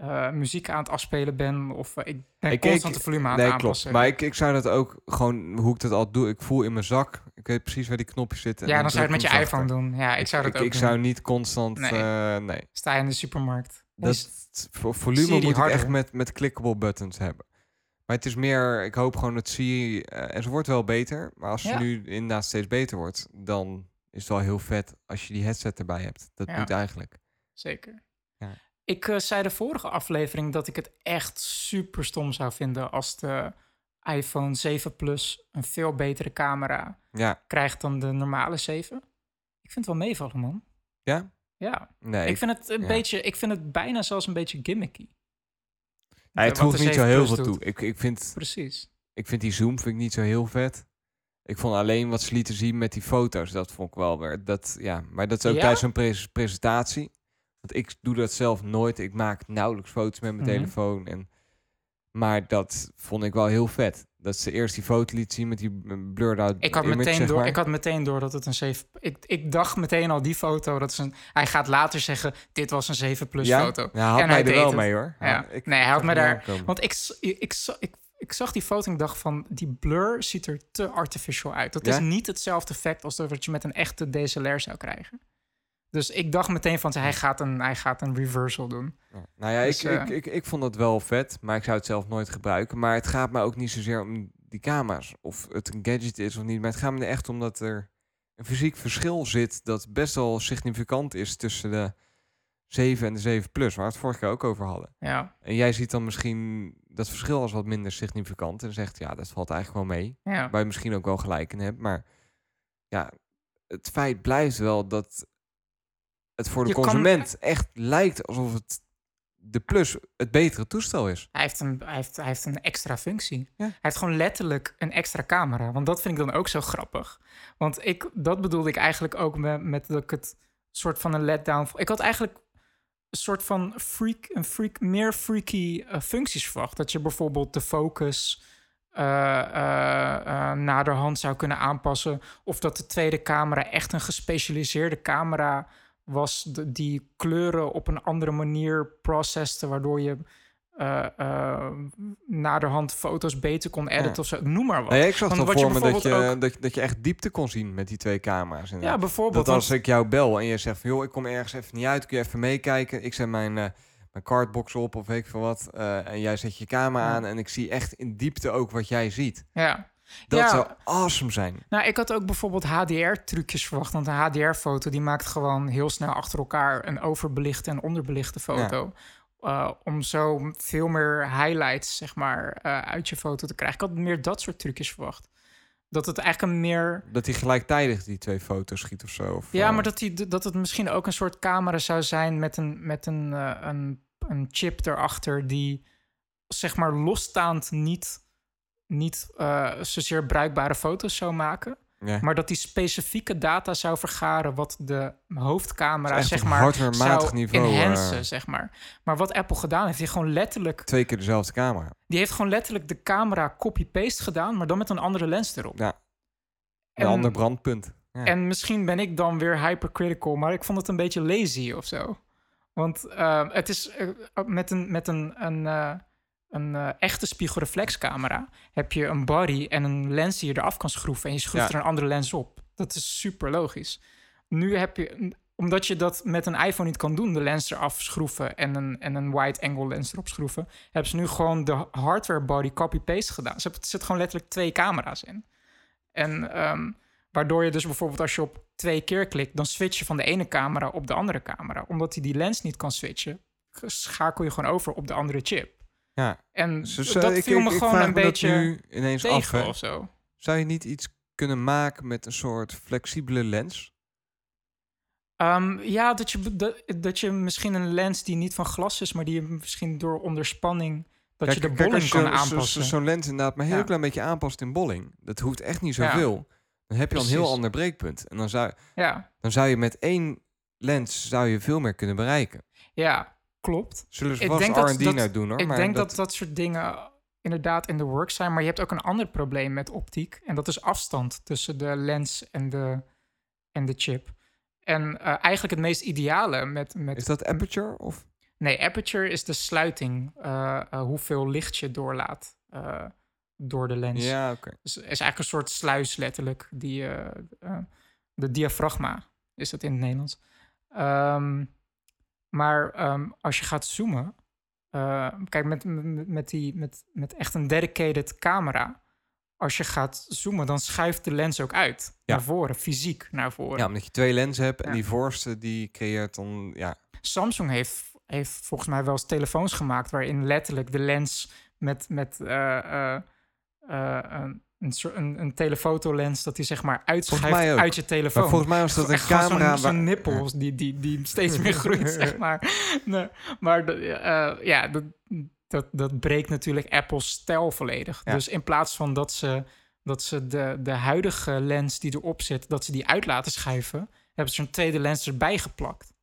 eh, muziek aan het afspelen ben. Of eh, ik ben Ik- constant ik- de volume aan Nee, het klopt. aanpassen. Maar ik, ik zou dat ook gewoon, hoe ik dat al doe, ik voel in mijn zak. Ik weet precies waar die knopjes zitten. en ja, dan zou je het met je iPhone doen. Ja, ik zou dat ook ik doen. zou niet constant, Nee. eh, nee. Sta je in de supermarkt. Dat, volume Siri moet ik echt harder. met, met clickable buttons hebben. Maar het is meer, ik hoop gewoon dat Siri, eh, en ze wordt wel beter, maar als ze Ja. nu inderdaad steeds beter wordt, dan is het wel heel vet als je die headset erbij hebt. Dat Ja. moet eigenlijk. Zeker. Ja. Ik eh, zei de vorige aflevering dat ik het echt super stom zou vinden als de iPhone 7 Plus een veel betere camera Ja, krijgt dan de normale 7. Ik vind het wel meevallen, man. ja? Ja, Nee, ik vind het een beetje, ik vind het bijna zelfs een beetje gimmicky. Wat voegt de niet zo 7 heel veel doet. toe. Ik, ik, vind, Precies. ik vind die zoom vind ik niet zo heel vet. Ik vond alleen wat ze lieten zien met die foto's, dat vond ik wel weer. Dat, ja, maar dat is ook Ja? tijdens een pres- presentatie. Want ik doe dat zelf nooit. Ik maak nauwelijks foto's met mijn Mhm. telefoon. En, maar dat vond ik wel heel vet. Dat ze eerst die foto liet zien met die blurred out Ik had, image, meteen zeg door, maar. ik had meteen door dat het een 7... Ik, ik dacht meteen al die foto, dat is een... Hij gaat later zeggen, dit was een 7 plus ja? foto. Ja, had En mij hij er wel het. mee hoor. Ja. ik Nee, hij had het daar-. Want ik, ik, ik, ik zag die foto en ik dacht van... die blur ziet er te artificial uit. Dat Ja? is niet hetzelfde effect als dat wat je met een echte DSLR zou krijgen. Dus ik dacht meteen van, hij gaat een, hij gaat een reversal doen. Ja. Nou ja, Dus, ik, eh, ik, ik, ik vond dat wel vet, maar ik zou het zelf nooit gebruiken. Maar het gaat me ook niet zozeer om die camera's, of het een gadget is of niet. Maar het gaat me er echt om dat er een fysiek verschil zit dat best wel significant is tussen de 7 en de 7 Plus, waar we het vorige keer ook over hadden. Ja, En jij ziet dan misschien dat verschil als wat minder significant en zegt, ja, dat valt eigenlijk wel mee. ja. Waar je misschien ook wel gelijk in hebt, maar ja, het feit blijft wel dat het voor de Je kan- consument echt lijkt alsof het de Plus het betere toestel is. Hij heeft, een, hij, heeft, hij heeft een extra functie. Ja. Hij heeft gewoon letterlijk een extra camera. Want dat vind ik dan ook zo grappig. Want ik, dat bedoelde ik eigenlijk ook met, met dat ik het soort van een letdown... Ik had eigenlijk een soort van freak, een freak, meer freaky eh, functies verwacht. Dat je bijvoorbeeld de focus eh, eh, naderhand zou kunnen aanpassen. Of dat de tweede camera echt een gespecialiseerde camera was... de- die kleuren op een andere manier processte... waardoor je eh, eh, naderhand foto's beter kon editen Ja. of zo. Noem maar wat. Nee, ik zag dan voor me dat je, bijvoorbeeld ook- dat, je- dat je echt diepte kon zien met die twee camera's. ja, inderdaad. bijvoorbeeld. dat als want- ik jou bel en je zegt van... joh, ik kom ergens even niet uit, kun je even meekijken? Ik zet mijn, eh mijn cardbox op of weet ik veel wat. en jij zet je camera Ja. aan en ik zie echt in diepte ook wat jij ziet. ja. Dat Ja. zou awesome zijn. Nou, ik had ook bijvoorbeeld HDR-trucjes verwacht. Want een HDR-foto die maakt gewoon heel snel achter elkaar een overbelichte en onderbelichte foto. Eh, om zo veel meer highlights, zeg maar, eh, uit je foto te krijgen. Ik had meer dat soort trucjes verwacht. Dat het eigenlijk een meer... Dat hij gelijktijdig die twee foto's schiet of zo. Of, Ja, eh, maar dat, die, dat het misschien ook een soort camera zou zijn met een, met een, een, een chip erachter die, zeg maar, losstaand niet, niet eh, zozeer bruikbare foto's zou maken. Maar dat die specifieke data zou vergaren wat de hoofdcamera, zeg maar, zou niveau, enhancen, eh. zeg maar. Maar wat Apple gedaan heeft, die gewoon letterlijk, Twee keer dezelfde camera. die heeft gewoon letterlijk de camera copy-paste gedaan, maar dan met een andere lens erop. Ja. Een En- ander brandpunt. Ja. En misschien ben ik dan weer hypercritical, maar ik vond het een beetje lazy of zo. Want eh, het is met een, met een, een, een eh, echte spiegelreflexcamera heb je een body en een lens die je eraf kan schroeven en je schroeft Ja. er een andere lens op. Dat is super logisch. Nu heb je, omdat je dat met een iPhone niet kan doen, de lens eraf schroeven en een, en een wide angle lens erop schroeven, hebben ze nu gewoon de hardware body copy-paste gedaan. Ze hebben- Er zitten gewoon letterlijk twee camera's in. En ehm, waardoor je dus bijvoorbeeld als je op twee keer klikt, dan switch je van de ene camera op de andere camera. Omdat hij die lens niet kan switchen, schakel je gewoon over op de andere chip. Ja. En Dus, dat eh, ik- viel ik- me ik gewoon een me beetje nu ineens af. hè. of zo. Zou je niet iets kunnen maken met een soort flexibele lens? Ehm, ja, dat je, dat, dat je misschien een lens die niet van glas is, maar die je misschien door onderspanning, dat je de bolling als kan zo- aanpassen. Zo'n lens inderdaad maar heel Ja. klein beetje aanpast in bolling. Dat hoeft echt niet Ja. zoveel. Dan heb je al een heel ander breekpunt. En dan zou, Ja, dan zou je met één lens zou je veel meer kunnen bereiken. ja klopt. Zullen ze Ik vast denk dat- R&D dat- nou doen hoor. Ik maar denk dat dat soort dingen inderdaad in de work zijn. Maar je hebt ook een ander probleem met optiek. En dat is afstand tussen de lens en de, en de chip. En eh, eigenlijk het meest ideale met... met Is dat aperture? Of? Nee, aperture is de sluiting. eh, eh, hoeveel licht je doorlaat eh, door de lens. Ja, oké. Dus het is eigenlijk een soort sluis letterlijk. Die, eh, eh, de diafragma is dat in het Nederlands. Ehm, maar ehm, als je gaat zoomen... eh, kijk, met, met, met, die, met, met echt een dedicated camera... Als je gaat zoomen, dan schuift de lens ook uit. Ja. Naar voren, fysiek naar voren. Ja, omdat je twee lenzen hebt en Ja. die voorste die creëert dan... Ja, Samsung heeft, heeft volgens mij wel eens telefoons gemaakt waarin letterlijk de lens met, met eh, een, een, een, telefotolens, dat die zeg maar uitschuift uit je telefoon. maar volgens mij was dat een camera... Zo'n waar- nippel die, die, die steeds meer groeit, zeg maar. Nee, maar de- eh, ja, dat, dat, dat breekt natuurlijk Apple's stijl volledig. Ja. Dus in plaats van dat ze, dat ze de, de huidige lens die erop zit, dat ze die uit laten schuiven, hebben ze een tweede lens erbij geplakt.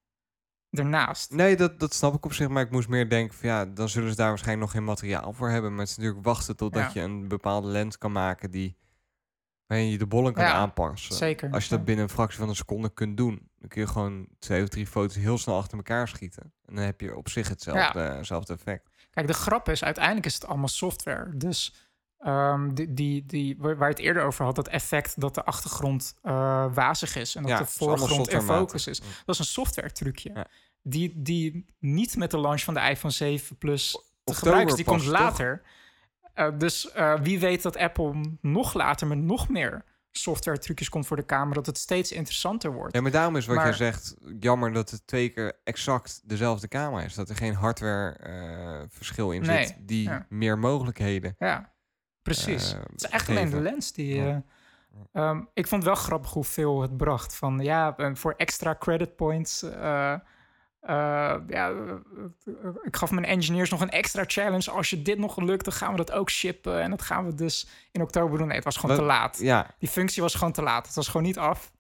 Daarnaast. Nee, dat, dat snap ik op zich, maar ik moest meer denken van ja, dan zullen ze daar waarschijnlijk nog geen materiaal voor hebben. Maar het is natuurlijk wachten totdat Ja. je een bepaalde lens kan maken die waarin je de bollen kan Ja, aanpassen. Zeker. Als je dat Ja. binnen een fractie van een seconde kunt doen, dan kun je gewoon twee of drie foto's heel snel achter elkaar schieten. En dan heb je op zich hetzelfde, hetzelfde effect. Kijk, de grap is, uiteindelijk is het allemaal software. Dus ehm, die, die, die, waar je het eerder over had, dat effect dat de achtergrond eh, wazig is en dat Ja, de voorgrond in focus is. Ja. Dat is een software trucje. Ja. Die, die niet met de launch van de iPhone 7 Plus te Oktober gebruiken is. Die komt later. Eh, dus eh, wie weet dat Apple nog later met nog meer software trucjes komt voor de camera, dat het steeds interessanter wordt. Ja, maar daarom is wat jij zegt jammer dat het twee keer exact dezelfde camera is. Dat er geen hardware verschil in Nee, zit die ja. meer mogelijkheden. Ja, precies. eh, het is echt alleen de lens die... Ja. eh, ehm, ik vond het wel grappig hoeveel het bracht. Van ja, eh, voor extra credit points... ja, ik gaf mijn engineers nog een extra challenge. Als je dit nog lukt, dan gaan we dat ook shippen. En dat gaan we dus in oktober doen. Nee, het was gewoon Wat- te laat. Ja, Die functie was gewoon te laat. Het was gewoon niet af.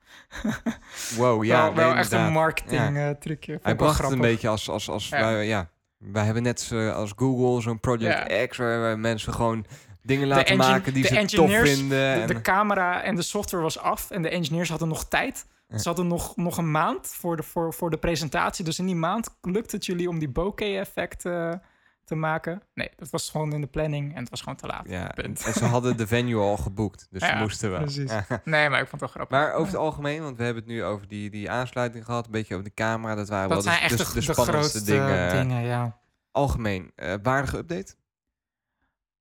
wow, ja. wel wel nee, echt een marketing eh, trucje. Hij bracht het een beetje als, als, als Ja. wij, ja, wij hebben net als Google zo'n Project Ja. X, waar mensen gewoon dingen laten maken die ze tof vinden. De, en- de camera en de software was af en de engineers hadden nog tijd. Ja. Ze hadden nog, nog een maand voor de, voor, voor de presentatie. Dus in die maand lukt het jullie om die bokeh-effect eh, te maken. Nee, dat was gewoon in de planning en het was gewoon te laat. ja, Punt. en ze hadden de venue al geboekt, dus ze moesten wel. precies. Ja. Nee, maar ik vond het wel grappig. Maar over het algemeen, want we hebben het nu over die, die aansluiting gehad, een beetje over de camera, dat waren dat wel zijn de, echt de, de, de de spannendste dingen. ja. Algemeen, eh, waardige update?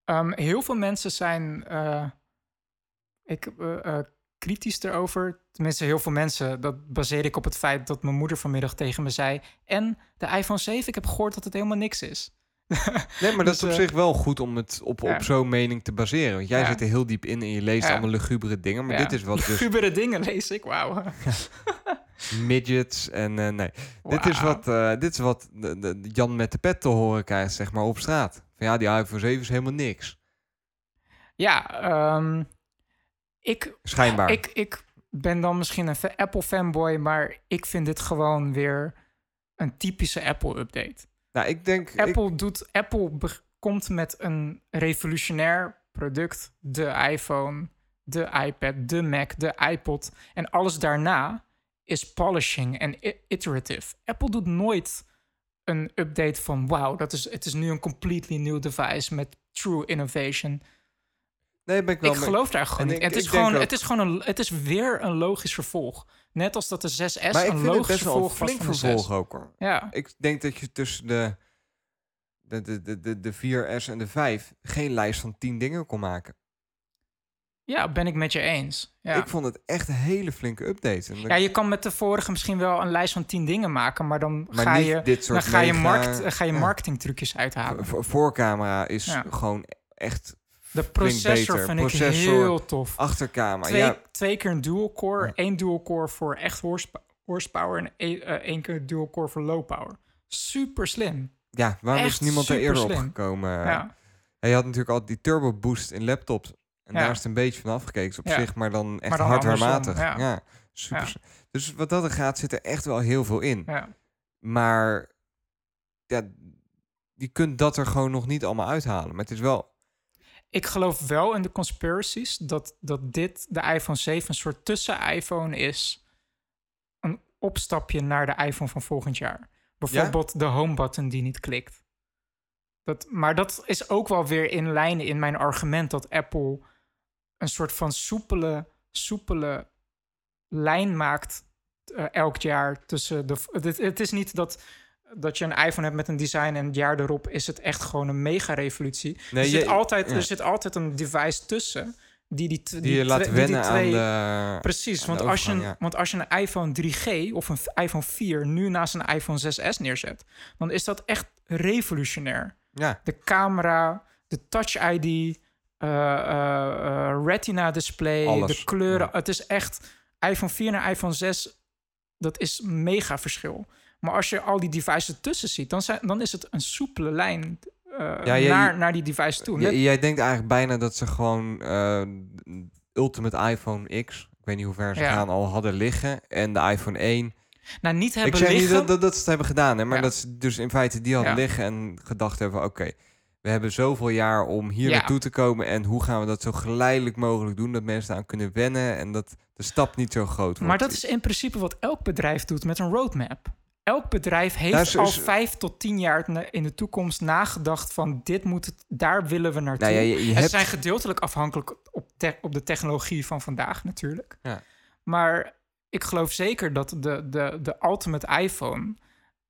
Ehm, heel veel mensen zijn eh, ik, eh, eh, kritisch erover. Tenminste, heel veel mensen. Dat baseer ik op het feit dat mijn moeder vanmiddag tegen me zei. En de iPhone 7, ik heb gehoord dat het helemaal niks is. Nee, maar dat Dus, is op eh, zich wel goed om het op, ja. op zo'n mening te baseren. Want jij Ja. zit er heel diep in en je leest Ja. allemaal lugubere dingen. Maar dit is wat dus Gubere dingen lees ik, wauw. midgets en eh, nee. Dit is wat, eh, dit is wat de, Jan met de pet te horen krijgt, zeg maar, op straat. Van ja, die iPhone 7 is helemaal niks. Ja, ehm, ik, Schijnbaar. ik, ik ben dan misschien een fa- Apple-fanboy, maar ik vind dit gewoon weer een typische Apple-update. nou, ik denk... ik- Apple, doet, Apple komt met een revolutionair product. De iPhone, de iPad, de Mac, de iPod. En alles daarna is polishing en iterative. Apple doet nooit een update van... wauw, dat is, het is nu een completely new device met true innovation. nee, ben ik wel Ik mee- geloof daar gewoon en niet. ik- het, is gewoon, het is gewoon een, het is weer een logisch vervolg. Net als dat de 6S maar ik een logisch best een vervolg was flink 6. vervolg ook, hoor. Ja, Ik denk dat je tussen de, de, de, de, de, de 4S en de 5 geen lijst van 10 dingen kon maken. Ja, ben ik met je eens. Ja. Ik vond het echt een hele flinke update. En Ja, je kan met de vorige misschien wel een lijst van tien dingen maken, maar dan maar ga je, dit soort dan ga je, markt, ga je marketingtrucjes uithalen. Voor- Voorcamera is Ja. gewoon echt De processor vind Processor, ik heel tof. achtercamera. Twee, Ja, twee keer een dual core, één dual core voor echt horsepo- horsepower en één, eh, één keer dual core voor low power. Super slim. ja, waarom is niemand er eerder op gekomen? Ja, je had natuurlijk al die turbo boost in laptops. En Ja. daar is het een beetje van afgekeken op Ja. zich, maar dan echt hardwaarmatig. Ja. ja. super. Dus wat dat er gaat, zit er echt wel heel veel in. Ja. Maar ja, je kunt dat er gewoon nog niet allemaal uithalen. Maar het is wel... Ik geloof wel in de conspiracies dat, dat dit, de iPhone 7, een soort tussen-iPhone is. Een opstapje naar de iPhone van volgend jaar. Bijvoorbeeld de home button die niet klikt. Dat, maar dat is ook wel weer in lijn in mijn argument dat Apple een soort van soepele, soepele lijn maakt eh, elk jaar tussen de. Het, het is niet dat, dat je een iPhone hebt met een design en het jaar erop is het echt gewoon een mega revolutie. Nee, er, zit je- altijd, ja. er zit altijd een device tussen die die, Die je laat die wennen twee- aan de... Precies, aan want de als, je ja. want als je een iPhone 3G of een iPhone 4 nu naast een iPhone 6S neerzet, dan is dat echt revolutionair. Ja, De camera, de Touch ID, Retina display, Alles, de kleuren. ja. Het is echt iPhone 4 naar iPhone 6, dat is mega verschil. Maar als je al die devices tussen ziet, dan, zijn, dan is het een soepele lijn eh, Ja, je- naar, naar die device toe. Net- jij denkt eigenlijk bijna dat ze gewoon eh, Ultimate iPhone X, ik weet niet hoe ver ze Ja. gaan, al hadden liggen. En de iPhone 1. nou, niet hebben ik zeg liggen. niet dat, dat, dat ze het hebben gedaan, hè, maar Ja. dat ze dus in feite die hadden liggen en gedacht hebben: oké, we hebben zoveel jaar om hier Ja. naartoe te komen. En hoe gaan we dat zo geleidelijk mogelijk doen? Dat mensen eraan kunnen wennen en dat de stap niet zo groot wordt. Maar dat is in principe wat elk bedrijf doet met een roadmap. Elk bedrijf heeft is- al vijf tot tien jaar in de toekomst nagedacht van dit moet het, daar willen we naartoe. Nou ja, je, je En Ze hebt... zijn gedeeltelijk afhankelijk op, te- op de technologie van vandaag natuurlijk. Ja. Maar ik geloof zeker dat de, de, de ultimate iPhone...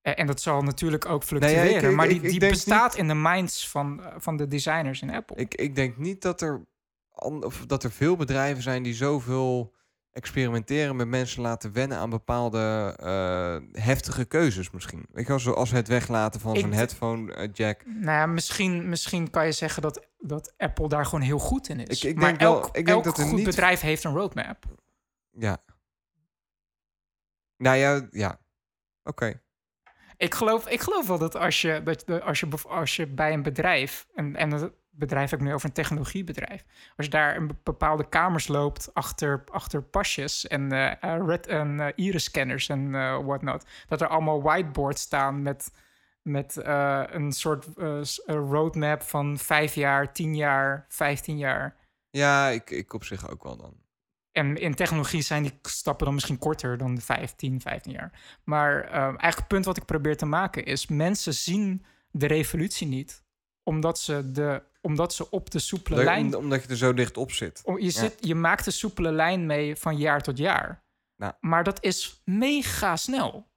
eh, En dat zal natuurlijk ook Nee, ik- fluctueren. ik- maar die, ik- ik die bestaat in de minds van, eh, van de designers in Apple. Ik, ik denk niet dat er, of dat er veel bedrijven zijn die zoveel experimenteren met mensen laten wennen aan bepaalde eh, heftige keuzes misschien. Je wel, zoals het weglaten van Ik zo'n d- headphone jack. Nou ja, misschien, misschien kan je zeggen dat, dat Apple daar gewoon heel goed in is. Ik- ik maar denk wel- elk, ik denk dat er goed niet- bedrijf heeft een roadmap. Ja. Nou ja, ja. Oké. Ik geloof, ik geloof wel dat als je, dat, als je, als je bij een bedrijf, en, en het bedrijf heb ik nu over een technologiebedrijf, als je daar be- bepaalde kamers loopt achter, achter pasjes en, eh, red, en eh, iris-scanners en eh whatnot, dat er allemaal whiteboards staan met, met een soort roadmap van vijf jaar, tien jaar, vijftien jaar. Ja, ik, ik op zich ook wel dan. En in technologie zijn die stappen dan misschien korter dan 15, 15 jaar. Maar eh, eigenlijk het punt wat ik probeer te maken is... mensen zien de revolutie niet... omdat ze, de, omdat ze op de soepele Leuk, lijn... om- omdat je er zo dicht op zit. om- je, zit, je maakt de soepele lijn mee van jaar tot jaar. Nou. Maar dat is mega snel.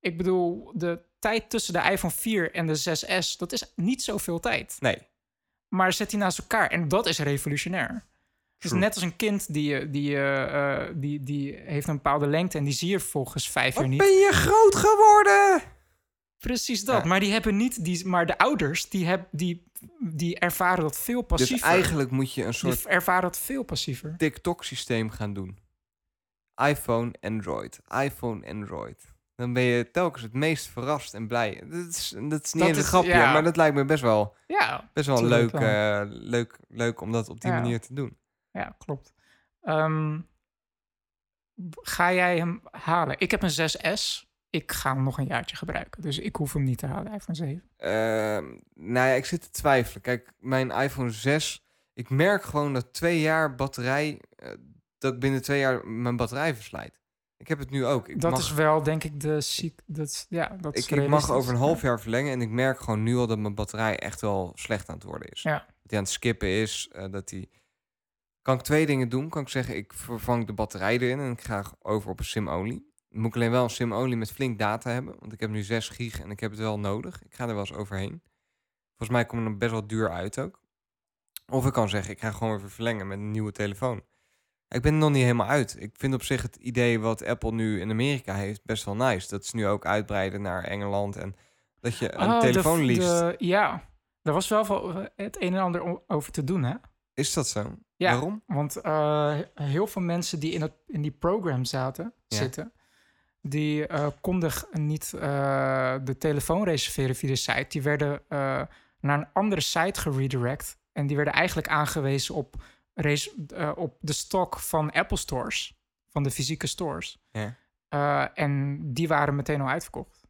Ik bedoel, de tijd tussen de iPhone 4 en de 6S... dat is niet zoveel tijd. Nee. Maar zet die naast elkaar en dat is revolutionair. Het is net als een kind die, die, eh, die, die heeft een bepaalde lengte en die zie je volgens vijf jaar niet. ben je groot geworden? Precies dat. Ja. Maar die hebben niet, die, maar de ouders die, heb, die, die ervaren dat veel Dus passiever. eigenlijk moet je een die soort ervaren dat veel passiever. TikTok-systeem gaan doen. iPhone, Android. iPhone, Android. Dan ben je telkens het meest verrast en blij. Dat is, dat is niet eens een grapje, ja. maar dat lijkt me best wel, Ja, best wel leuk, eh, leuk, leuk om dat op die Ja. manier te doen. Ja, klopt. Ehm, ga jij hem halen? Ik heb een 6S. Ik ga hem nog een jaartje gebruiken. Dus ik hoef hem niet te halen, iPhone 7. Ehm, nou ja, ik zit te twijfelen. Kijk, mijn iPhone 6, ik merk gewoon dat twee jaar batterij, eh, dat ik binnen twee jaar mijn batterij verslijt. Ik heb het nu ook. Ik dat mag, is wel, denk ik, de ziek. Dat, ja, dat is ik, ik mag over een half Ja. jaar verlengen en ik merk gewoon nu al dat mijn batterij echt wel slecht aan het worden is. Ja. Dat hij aan het skippen is, eh, dat hij... Kan ik twee dingen doen? Kan ik zeggen, ik vervang de batterij erin en ik ga over op een sim-only. Moet ik alleen wel een sim-only met flink data hebben, want ik heb nu 6 gig en ik heb het wel nodig. Ik ga er wel eens overheen. Volgens mij komt het best wel duur uit ook. Of ik kan zeggen, ik ga gewoon even verlengen met een nieuwe telefoon. Ik ben er nog niet helemaal uit. Ik vind op zich het idee wat Apple nu in Amerika heeft best wel nice. Dat ze nu ook uitbreiden naar Engeland en dat je een Oh, telefoon leest. de- ja, er was wel wel het een en ander over te doen, hè? Is dat zo? Ja. Waarom? Want eh, heel veel mensen die in, het, in die program zaten, Ja. zitten, die eh, konden niet eh, de telefoon reserveren via de site. Die werden eh, naar een andere site geredirect. En die werden eigenlijk aangewezen op op de stok van Apple stores, van de fysieke stores. Ja. Eh, en die waren meteen al uitverkocht.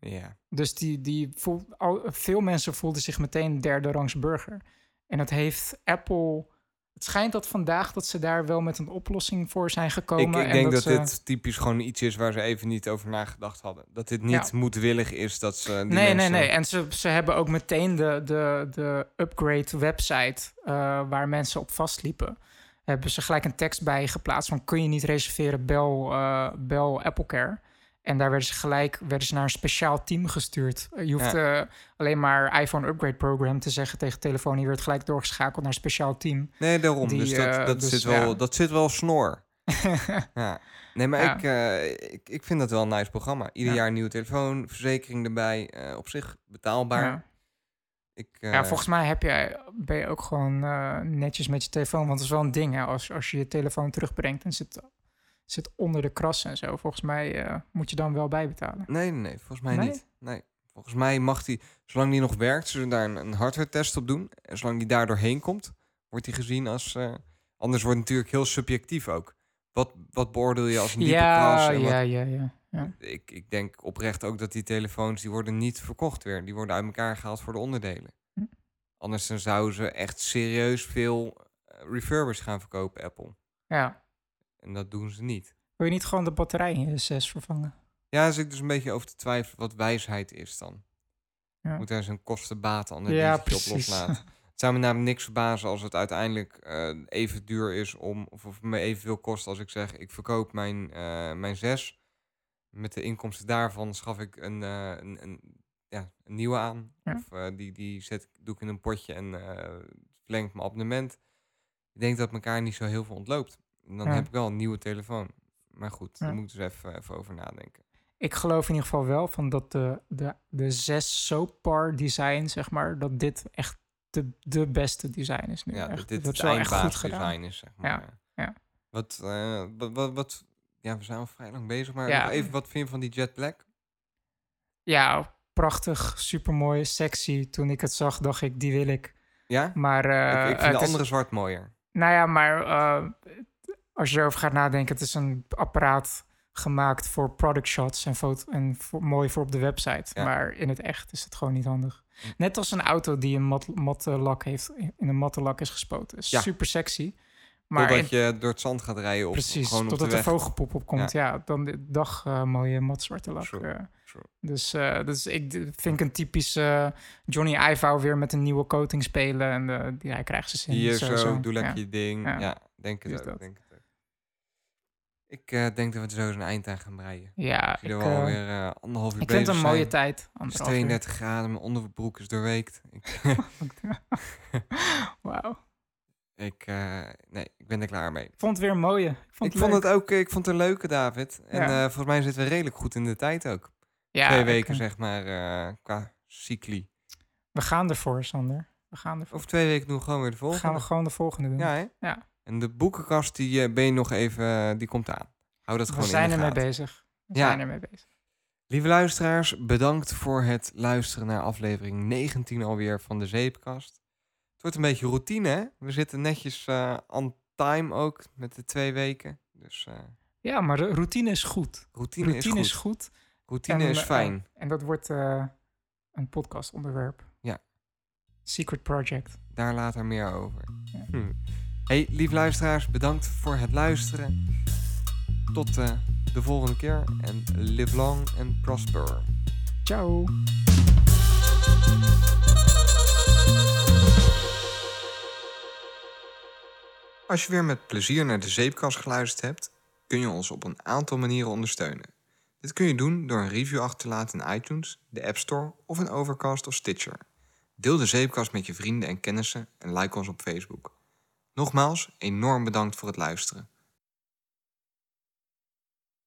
Ja. Dus die, die voel, al, veel mensen voelden zich meteen derde rangs burger. En dat heeft Apple. Het schijnt dat vandaag dat ze daar wel met een oplossing voor zijn gekomen. Ik, ik en denk dat, ze- dit typisch gewoon iets is waar ze even niet over nagedacht hadden. Dat dit niet Ja. moedwillig is dat ze die Nee, mensen... nee, nee. En ze, ze hebben ook meteen de, de, de upgrade website eh, waar mensen op vastliepen. Hebben ze gelijk een tekst bij geplaatst van kun je niet reserveren, bel, eh, bel AppleCare. En daar werden ze gelijk werden ze naar een speciaal team gestuurd. Eh, Je hoeft eh, alleen maar iPhone Upgrade Program te zeggen tegen telefoon. Je werd gelijk doorgeschakeld naar een speciaal team. Nee, daarom. Die, dus dat, eh, dat, dus zit wel, ja. dat zit wel snor. ja. Nee, maar Ja. Ik, ik, ik vind dat wel een nice programma. Ieder Ja. jaar een nieuwe telefoon, verzekering erbij. op zich betaalbaar. Ja. Ik, Ja, volgens mij heb jij, ben je ook gewoon netjes met je telefoon. Want het is wel een ding, hè. Als, als je je telefoon terugbrengt en zit, zit onder de kras en zo. Volgens mij eh, moet je dan wel bijbetalen. Nee, nee, nee, volgens mij Nee? niet. Nee. Volgens mij mag die, zolang die nog werkt, zullen daar een, een hardware test op doen. En zolang die daar doorheen komt, wordt die gezien als... eh, anders wordt het natuurlijk heel subjectief ook. Wat, wat beoordeel je als een diepe Ja, kras? en wat- ja, ja, ja, ja. ik, ik denk oprecht ook dat die telefoons, die worden niet verkocht weer. Die worden uit elkaar gehaald voor de onderdelen. Hm. Anders dan zouden ze echt serieus veel eh, refurbers gaan verkopen, Apple. ja. En dat doen ze niet. Wil je niet gewoon de batterij in je 6 vervangen? Ja, daar zit ik dus een beetje over te twijfelen wat wijsheid is dan. Ja. Moet daar zo'n kosten-baten Ja, op loslaten. Het zou me namelijk niks verbazen als het uiteindelijk eh, even duur is om, of, of me evenveel kost als ik zeg, ik verkoop mijn, eh, mijn zes. Met de inkomsten daarvan schaf ik een, eh, een, een, ja, een nieuwe aan. Ja. Of die, die zet, doe ik in een potje en verleng ik mijn abonnement. Ik denk dat elkaar niet zo heel veel ontloopt. En dan Ja. heb ik wel een nieuwe telefoon. Maar goed, daar Ja. moet ik dus even, even over nadenken. Ik geloof in ieder geval wel van dat de, de, de 6 Sopar design, zeg maar, dat dit echt de, de beste design is nu. Ja, echt. dat dit dat het goed gedaan. eindbaasdesign is, zeg maar. Ja, ja. Wat, eh, wat, wat, wat, ja, we zijn al vrij lang bezig, maar Ja. even, wat vind je van die Jet Black? Ja, prachtig, supermooi, sexy. Toen ik het zag, dacht ik, die wil ik. Ja? Maar eh, ik, ik vind de is- andere zwart mooier. Nou ja, maar eh, als je erover gaat nadenken, het is een apparaat gemaakt voor product shots en, foto en voor, mooi voor op de website. Ja. Maar in het echt is het gewoon niet handig. Hm. Net als een auto die een mat, matte lak heeft, in een matte lak is gespoten. Is Ja. super sexy. Maar in- je door het zand gaat rijden of precies, gewoon op totdat de er weg. vogelpoep op komt. Ja, dan de dag eh, mooie matzwarte lak. Eh. Dus, eh, dus ik vind een typisch eh, Johnny Ivo weer met een nieuwe coating spelen. En die, hij krijgt ze zin. Hier zo, sowieso. doe lekker je ding. Ja, denk het ook. dat. Denk het. Ik eh, denk dat we er zo een eind aan gaan breien. Ja, Ik er wel eh, alweer eh, anderhalf uur ik vind het een mooie zijn. tijd. Het is anderhalf uur. 32 graden, mijn onderbroek is doorweekt. Ik, Wauw. ik, nee, ik ben er klaar mee. Ik vond het weer een mooie. Ik vond ik het vond het ook, ik vond het een leuke, David. En Ja. volgens mij zitten we redelijk goed in de tijd ook. ja, Twee weken, zeg maar, qua cycli. We gaan ervoor, Sander. We gaan ervoor. Over twee weken doen we gewoon weer de We volgende. gaan we gewoon de volgende doen. Ja, hè? Ja. En de boekenkast, die eh, ben je nog even, eh, die komt aan. Hou dat we gewoon zijn in de ermee gaten. bezig. We Ja. zijn ermee bezig. Lieve luisteraars, bedankt voor het luisteren naar aflevering 19 alweer van de Zeepkast. Het wordt een beetje routine, hè? We zitten netjes eh on time ook met de twee weken. Dus Ja, maar de routine is goed. routine, Routine is goed. is goed. Routine En, is fijn. En dat wordt een podcastonderwerp. Ja. Secret Project. Daar later meer over. Ja. Hm. Hey, lieve luisteraars, bedankt voor het luisteren. Tot eh, de volgende keer en live long and prosper. Ciao. Als je weer met plezier naar de zeepkast geluisterd hebt, kun je ons op een aantal manieren ondersteunen. Dit kun je doen door een review achter te laten in iTunes, de App Store of in Overcast of Stitcher. Deel de zeepkast met je vrienden en kennissen en like ons op Facebook. Nogmaals, enorm bedankt voor het luisteren.